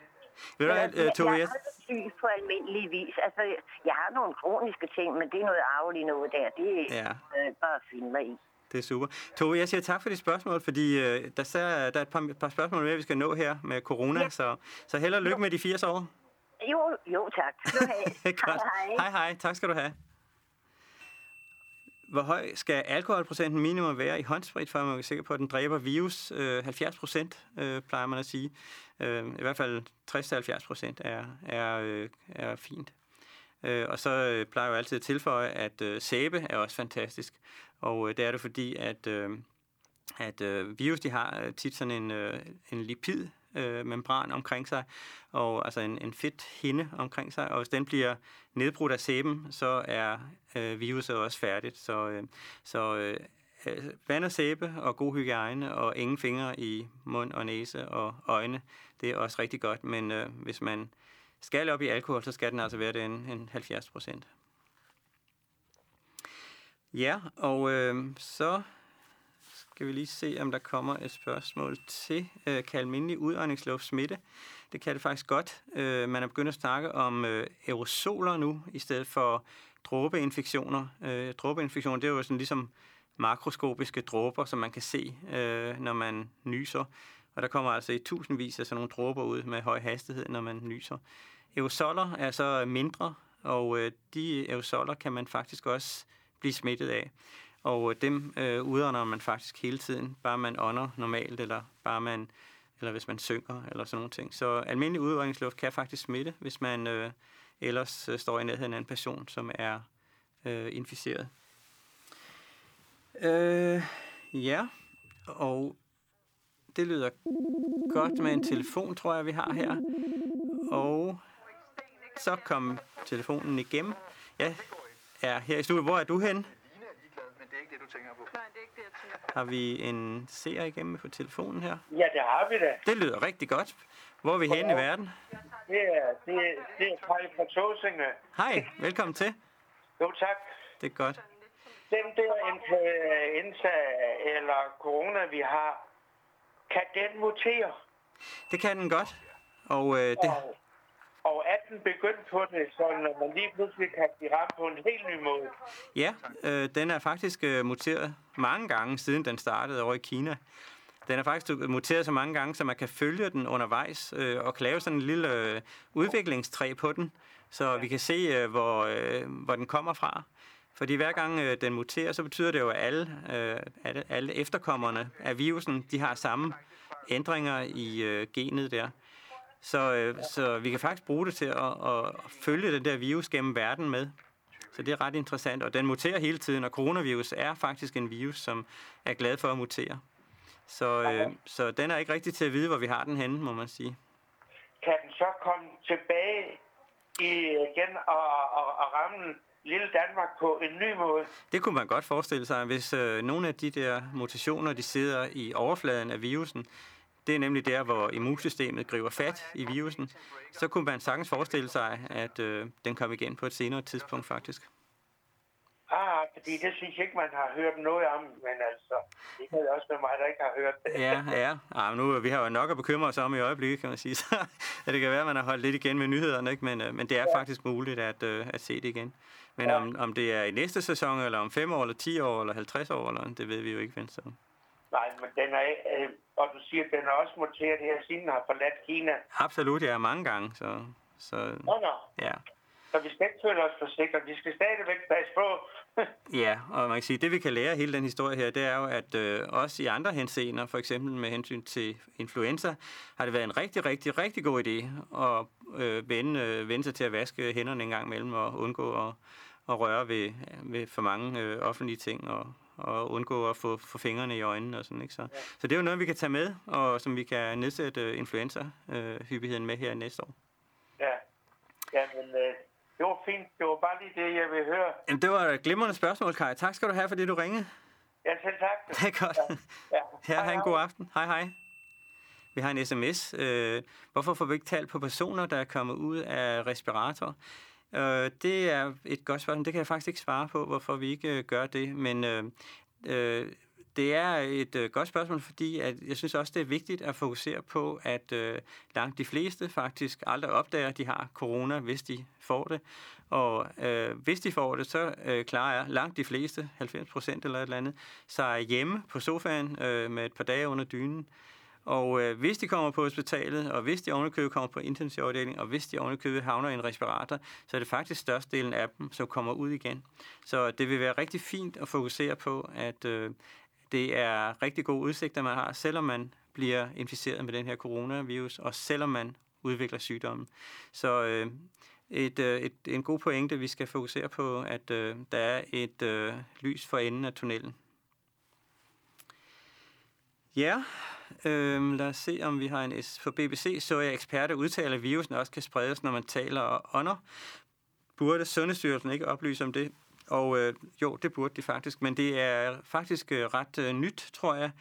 Ved du hvad, altså, øh, Tove, jeg jeg, er syg på almindelig vis. Altså, jeg, jeg har nogle kroniske ting, men det er noget arveligt noget der. Det er Ja. øh, bare at finde mig i. Det er super. Tove, jeg siger tak for dit spørgsmål, fordi øh, der, så, der er et par, par spørgsmål mere, vi skal nå her med corona, Ja. så, så held og lykke med de 80 år. Jo, jo tak. Godt. hej. hej, hej. Tak skal du have. Hvor høj skal alkoholprocenten minimum være i håndsprit, for at man er sikker på, at den dræber virus? Øh, 70 procent, øh, plejer man at sige. Øh, I hvert fald 60-70 procent er, er, øh, er fint. Øh, og så øh, plejer jeg jo altid at tilføje, at øh, sæbe er også fantastisk. Og øh, det er det fordi, at, øh, at øh, virus de har øh, tit sådan en, øh, en lipid øh, membran omkring sig, og altså en, en fedt hinde omkring sig, og hvis den bliver nedbrudt af sæben, så er øh, viruset også færdigt. Så, øh, så øh, øh vand og sæbe og god hygiejne og ingen fingre i mund og næse og øjne, det er også rigtig godt, men øh, hvis man skal op i alkohol, så skal den altså være den en, en 70 procent. Ja, og øh, så skal vi lige se, om der kommer et spørgsmål til. Øh, kan almindelig udåndingsluft smitte? Det kan det faktisk godt. Øh, man er begyndt at snakke om øh, aerosoler nu, i stedet for dråbeinfektioner. Øh, dråbeinfektioner, det er jo sådan ligesom makroskopiske dråber, som man kan se, øh, når man nyser. Og der kommer altså i tusindvis af sådan nogle dråber ud med høj hastighed, når man nyser. Aerosoler er så mindre, og øh, de aerosoler kan man faktisk også blive smittet af. Og øh, dem øh, udånder man faktisk hele tiden, bare man ånder normalt, eller bare man, eller hvis man synker, eller sådan nogle ting. Så almindelig udåndingsluft kan faktisk smitte, hvis man øh, ellers øh, står i nærheden af en person, som er øh, inficeret. Øh, ja, og det lyder godt med en telefon, tror jeg, vi har her. Og så kom telefonen igennem. Ja, er her i studiet. Hvor er du hen? Har vi en seer igennem på telefonen her? Ja, det har vi da. Det lyder rigtig godt. Hvor er vi henne i verden? Det er, det, er, det er Kaj fra Tåsinge. Hej, velkommen til. Jo, tak. Det er godt. Den der influenza eller corona, vi har, kan den mutere? Det kan den godt. Og, øh, det... og, og er den begyndt på det, så man lige pludselig kan blive ramt på en helt ny måde? Ja, øh, den er faktisk øh, muteret mange gange, siden den startede over i Kina. Den er faktisk øh, muteret så mange gange, så man kan følge den undervejs øh, og lave sådan en lille øh, udviklingstræ på den, så ja. vi kan se, øh, hvor, øh, hvor den kommer fra. Fordi hver gang øh, den muterer, så betyder det jo, at alle, øh, alle, alle efterkommerne af virusen, de har samme ændringer i øh, genet der. Så, øh, så vi kan faktisk bruge det til at, at følge den der virus gennem verden med. Så det er ret interessant, og den muterer hele tiden, og coronavirus er faktisk en virus, som er glad for at mutere. Så, øh, så den er ikke rigtig til at vide, hvor vi har den henne, må man sige. Kan den så komme tilbage igen og, og, og ramme lille Danmark på en ny måde? Det kunne man godt forestille sig, hvis øh, nogle af de der mutationer, de sidder i overfladen af virusen, det er nemlig der, hvor immunsystemet griber fat i virusen, så kunne man sagtens forestille sig, at øh, den kom igen på et senere tidspunkt faktisk. Ah, fordi det synes jeg ikke, man har hørt noget om, men altså, det kan også være mig, der ikke har hørt det. ja, ja. Ah, nu, vi har jo nok at bekymre os om i øjeblikket, kan man sige. Så ja, det kan være, at man har holdt lidt igen med nyhederne, ikke? Men, øh, men det er ja. faktisk muligt at, øh, at se det igen. Men ja. om, om det er i næste sæson, eller om 5 år, eller 10 år, eller 50 år, eller, det ved vi jo ikke, Venstre. Nej, men den er, øh, og du siger, at den er også muteret her, siden den har forladt Kina. Absolut, ja, mange gange. Så, så, nå, nå. Ja. Så vi skal ikke føle os forsikret. Vi skal stadigvæk passe på. ja, og man kan sige, det vi kan lære af hele den historie her, det er jo, at øh, også i andre henseender, for eksempel med hensyn til influenza, har det været en rigtig, rigtig, rigtig god idé at øh, vende, øh, vende sig til at vaske hænderne en gang imellem og undgå at, at røre ved, ved for mange øh, offentlige ting og, og undgå at få, få fingrene i øjnene og sådan, ikke? Så, ja. så det er jo noget, vi kan tage med, og som vi kan nedsætte influenza-hyppigheden med her næste år. Ja, ja men øh, det var fint. Det var bare lige det, jeg vil høre. Jamen, det var et glimrende spørgsmål, Kai. Tak skal du have, fordi du ringede. Ja, selv tak. Det er godt. Ja. Ja. Her, hej, en god aften. Hej, hej. Vi har en sms. Øh, hvorfor får vi ikke talt på personer, der er kommet ud af respirator? Øh, det er et godt spørgsmål. Det kan jeg faktisk ikke svare på, hvorfor vi ikke øh, gør det. Men øh, øh, det er et øh, godt spørgsmål, fordi at jeg synes også, det er vigtigt at fokusere på, at øh, langt de fleste faktisk aldrig opdager, at de har corona, hvis de får det. Og øh, hvis de får det, så øh, klarer jeg langt de fleste, 90 procent eller et eller andet, sig hjemme på sofaen øh, med et par dage under dynen. Og øh, hvis de kommer på hospitalet, og hvis de ovenikøbet kommer på intensivafdeling, og hvis de ovenikøbet havner i en respirator, så er det faktisk størstedelen af dem, som kommer ud igen. Så det vil være rigtig fint at fokusere på, at øh, det er rigtig gode udsigter, man har, selvom man bliver inficeret med den her coronavirus, og selvom man udvikler sygdommen. Så øh, et, øh, et, en god pointe, vi skal fokusere på, at øh, der er et øh, lys for enden af tunnelen. Ja, øhm, lad os se, om vi har en S. For BBC så jeg eksperter udtale, at virusen også kan spredes, når man taler og ånder. Burde Sundhedsstyrelsen ikke oplyse om det? Og øh, jo, det burde de faktisk, men det er faktisk øh, ret øh, nyt, tror jeg.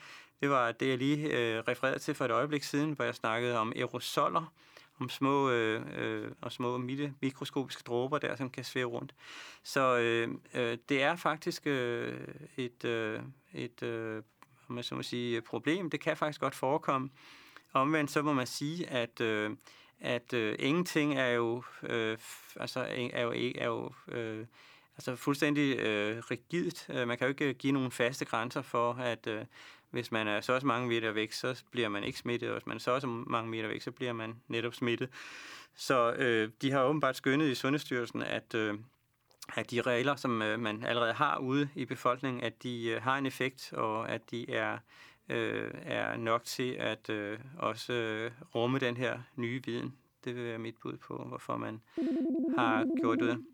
Det var det, jeg lige øh, refererede til for et øjeblik siden, hvor jeg snakkede om aerosoler, om små øh, øh, og små mikroskopiske dråber der, som kan svæve rundt. Så øh, øh, det er faktisk øh, et, øh, et øh, om man så må sige, øh, problem. Det kan faktisk godt forekomme. omvendt så må man sige, at, øh, at øh, ingenting er jo, øh, altså, er jo, er jo øh, altså fuldstændig øh, rigidt. Øh, man kan jo ikke øh, give nogle faste grænser for, at øh, hvis man er så også mange meter væk, så bliver man ikke smittet, og hvis man er så også mange meter væk, så bliver man netop smittet. Så øh, de har åbenbart skønnet i Sundhedsstyrelsen, at, øh, at de regler, som øh, man allerede har ude i befolkningen, at de øh, har en effekt, og at de er, øh, er nok til at øh, også øh, rumme den her nye viden. Det vil være mit bud på, hvorfor man har gjort det.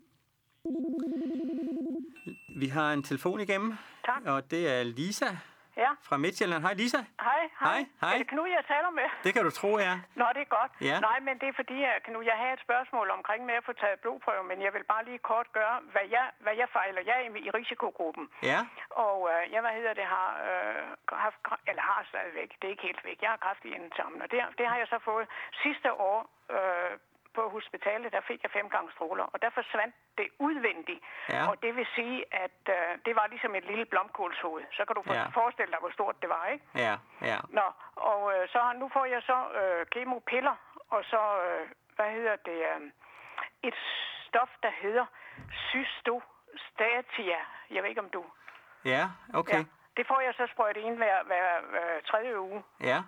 Vi har en telefon igennem, tak. og det er Lisa Ja. Fra Midtjylland. Hej Lisa. Hej, hej. Hej, Er det Knud, jeg taler med? Det kan du tro, ja. Nå, det er godt. Ja. Nej, men det er fordi, at Knud, jeg har et spørgsmål omkring med at få taget blodprøve, men jeg vil bare lige kort gøre, hvad jeg, hvad jeg fejler. Jeg er i risikogruppen. Ja. Og øh, jeg, hvad hedder det, har øh, haft, eller har stadigvæk, det er ikke helt væk, jeg har kræft i endetarmen, og det, det har jeg så fået sidste år øh, på hospitalet, der fik jeg fem gange stråler, og der forsvandt det udvendigt. Ja. Og det vil sige, at øh, det var ligesom et lille blomkålshoved. Så kan du ja. forestille dig, hvor stort det var, ikke? Ja, ja. Nå, og øh, så nu får jeg så øh, kemopiller, og så, øh, hvad hedder det, øh, et stof, der hedder cystostatia. Jeg ved ikke, om du... Ja, okay. Ja, det får jeg så sprøjt ind hver, hver, hver tredje uge. Ja.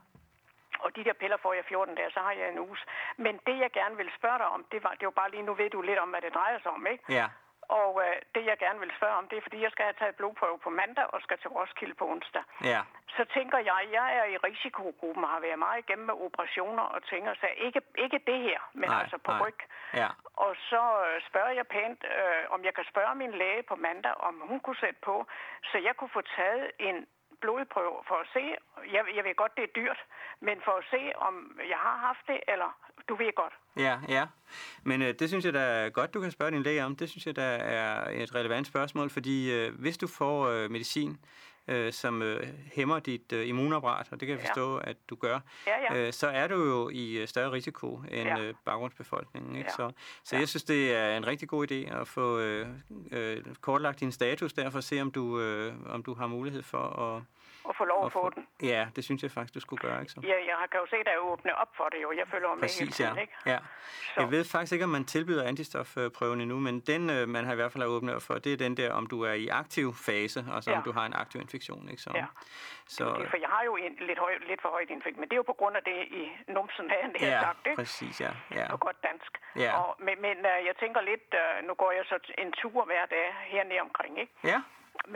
De der piller får jeg 14 dage, så har jeg en uge. Men det, jeg gerne vil spørge dig om, det var, det var bare lige, nu ved du lidt om, hvad det drejer sig om, ikke? Ja. Og øh, det, jeg gerne vil spørge om, det er, fordi jeg skal have taget blodprøve på mandag og skal til Roskilde på onsdag. Ja. Så tænker jeg, jeg er i risikogruppen og har været meget igennem med operationer og tænker så ikke, ikke det her, men nej, altså på nej. ryg. Ja. Og så øh, spørger jeg pænt, øh, om jeg kan spørge min læge på mandag, om hun kunne sætte på, så jeg kunne få taget en blodprøve for at se, jeg, jeg ved godt, det er dyrt, men for at se, om jeg har haft det, eller du ved godt. Ja, ja. Men øh, det synes jeg da er godt, du kan spørge din læge om. Det synes jeg da er et relevant spørgsmål, fordi øh, hvis du får øh, medicin, øh, som øh, hæmmer dit øh, immunapparat, og det kan jeg forstå, ja. at du gør, ja, ja. Øh, så er du jo i øh, større risiko end ja. øh, baggrundsbefolkningen. Ikke? Ja. Så, så ja. jeg synes, det er en rigtig god idé at få øh, øh, kortlagt din status der, for at se, om du, øh, om du har mulighed for at at få lov at få den. Ja, det synes jeg faktisk, du skulle gøre. Ikke så? Ja, jeg kan jo se, der er åbnet op for det jo. Jeg følger med Præcis, hele tiden, ja. ikke? ja. Jeg ved faktisk ikke, om man tilbyder antistofprøven endnu, men den, øh, man har i hvert fald åbnet op for, det er den der, om du er i aktiv fase, altså ja. om du har en aktiv infektion. Ikke så? Ja. Så, for jeg har jo en lidt, høj, lidt for højt infektion, men det er jo på grund af det i numsen her, det ja, har sagt, ikke? præcis, ja. ja. På godt dansk. Ja. Og, men men uh, jeg tænker lidt, uh, nu går jeg så en tur hver dag hernede omkring, ikke? Ja.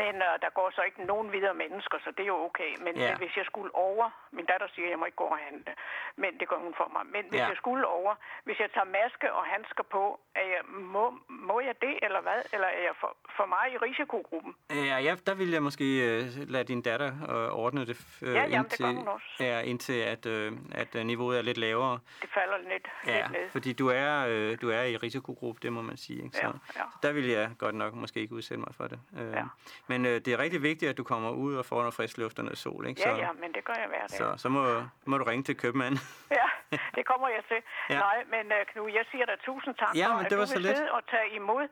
Men uh, der går så ikke nogen videre mennesker, så det er jo okay. Men, men hvis jeg skulle over, min datter siger, at jeg må ikke gå og handle, men det gør hun for mig. Men hvis Ja. jeg skulle over, hvis jeg tager maske og handsker på, er jeg, må, må jeg det, eller hvad? Eller er jeg for, for meget i risikogruppen? Ja, ja, der vil jeg måske øh, lade din datter øh, ordne det, øh, Ja, jamen, det indtil, hun også. Ja, indtil at, øh, at øh, niveauet er lidt lavere. Det falder lidt, Ja, lidt ned. fordi du er, øh, du er i risikogruppe, det må man sige. Ikke? Så, Ja, ja. der vil jeg godt nok måske ikke udsætte mig for det. Øh, Ja. Men øh, det er rigtig vigtigt, at du kommer ud og får noget frisk luft og noget sol. Ikke? Ja, så, ja, men det gør jeg hver dag. så, så må, må du ringe til købmanden. Ja, det kommer jeg til. Ja. ja. Nej, men uh, Knud, jeg siger dig tusind tak Ja, for, men at det du var så vil lidt. sidde og tage imod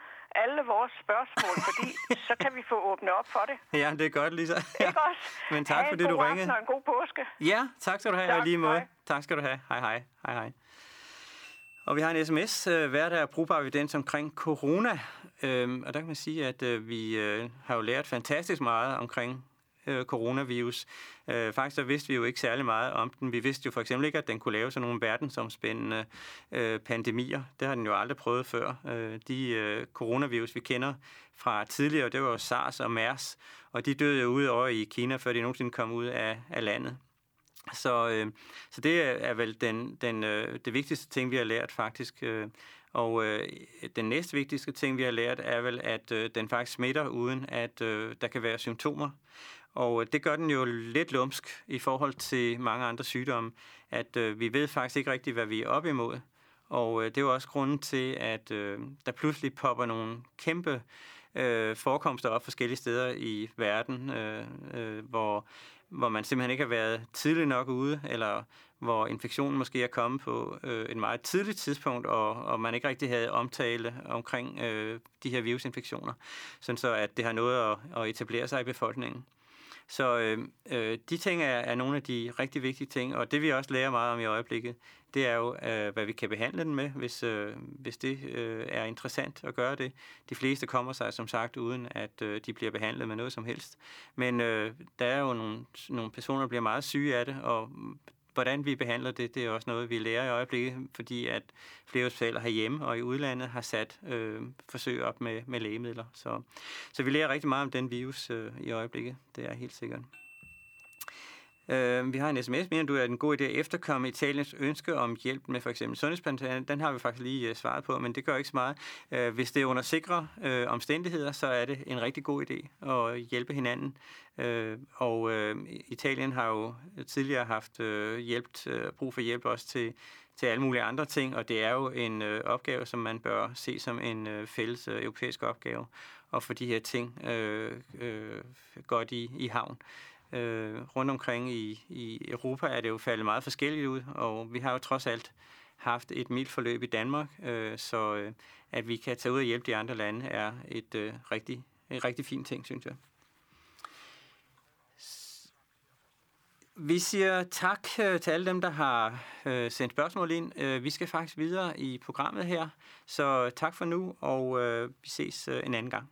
alle vores spørgsmål, fordi så kan vi få åbnet op for det. Ja, det er godt, Lisa. Ikke også? Men tak, ha' fordi en du god ringede. aften og en god påske. Ja, tak skal du have, Tak, lige måde. hej. Tak skal du have. Hej, hej. Hej, hej. Og vi har en sms, hvad øh, der er brugbar evidens omkring corona. Øhm, og der kan man sige, at øh, vi øh, har jo lært fantastisk meget omkring øh, coronavirus. Øh, faktisk så vidste vi jo ikke særlig meget om den. Vi vidste jo for eksempel ikke, at den kunne lave sådan nogle verdensomspændende øh, pandemier. Det har den jo aldrig prøvet før. Øh, de øh, coronavirus, vi kender fra tidligere, det var jo SARS og MERS, og de døde jo ud over i Kina, før de nogensinde kom ud af, af landet. Så, øh, så det er vel den, den, øh, det vigtigste ting, vi har lært faktisk. Øh, og øh, den næste vigtigste ting, vi har lært, er vel, at øh, den faktisk smitter, uden at øh, der kan være symptomer. Og øh, det gør den jo lidt lumsk i forhold til mange andre sygdomme, at øh, vi ved faktisk ikke rigtigt, hvad vi er op imod. Og øh, det er jo også grunden til, at øh, der pludselig popper nogle kæmpe øh, forekomster op forskellige steder i verden, øh, øh, hvor, hvor man simpelthen ikke har været tidligt nok ude, eller hvor infektionen måske er kommet på øh, et meget tidligt tidspunkt, og, og man ikke rigtig havde omtale omkring øh, de her virusinfektioner, sådan så at det har noget at, at etablere sig i befolkningen. Så øh, øh, de ting er, er nogle af de rigtig vigtige ting, og det vi også lærer meget om i øjeblikket, det er jo, øh, hvad vi kan behandle den med, hvis, øh, hvis det øh, er interessant at gøre det. De fleste kommer sig som sagt uden, at øh, de bliver behandlet med noget som helst. Men øh, der er jo nogle, nogle personer, der bliver meget syge af det, og hvordan vi behandler det, det er også noget, vi lærer i øjeblikket, fordi at flere hospitaler herhjemme og i udlandet har sat øh, forsøg op med, med lægemidler. Så, så vi lærer rigtig meget om den virus øh, i øjeblikket, det er helt sikkert. Øh, vi har en sms, mener du, at en god idé at efterkomme Italiens ønske om hjælp med for eksempel sundhedsplan? Den har vi faktisk lige uh, svaret på, men det gør ikke så meget. Øh, hvis det er under sikre øh, omstændigheder, så er det en rigtig god idé at hjælpe hinanden. Øh, og øh, Italien har jo tidligere haft øh, hjælp, øh, brug for hjælp også til til alle mulige andre ting, og det er jo en øh, opgave, som man bør se som en øh, fælles øh, europæisk opgave, og få de her ting øh, øh, godt i, i havn. Øh, rundt omkring i, i Europa er det jo faldet meget forskelligt ud, og vi har jo trods alt haft et mildt forløb i Danmark, øh, så øh, at vi kan tage ud og hjælpe de andre lande er et øh, rigtig, en rigtig fin ting, synes jeg. Vi siger tak øh, til alle dem, der har øh, sendt spørgsmål ind. Øh, vi skal faktisk videre i programmet her, så tak for nu, og øh, vi ses øh, en anden gang.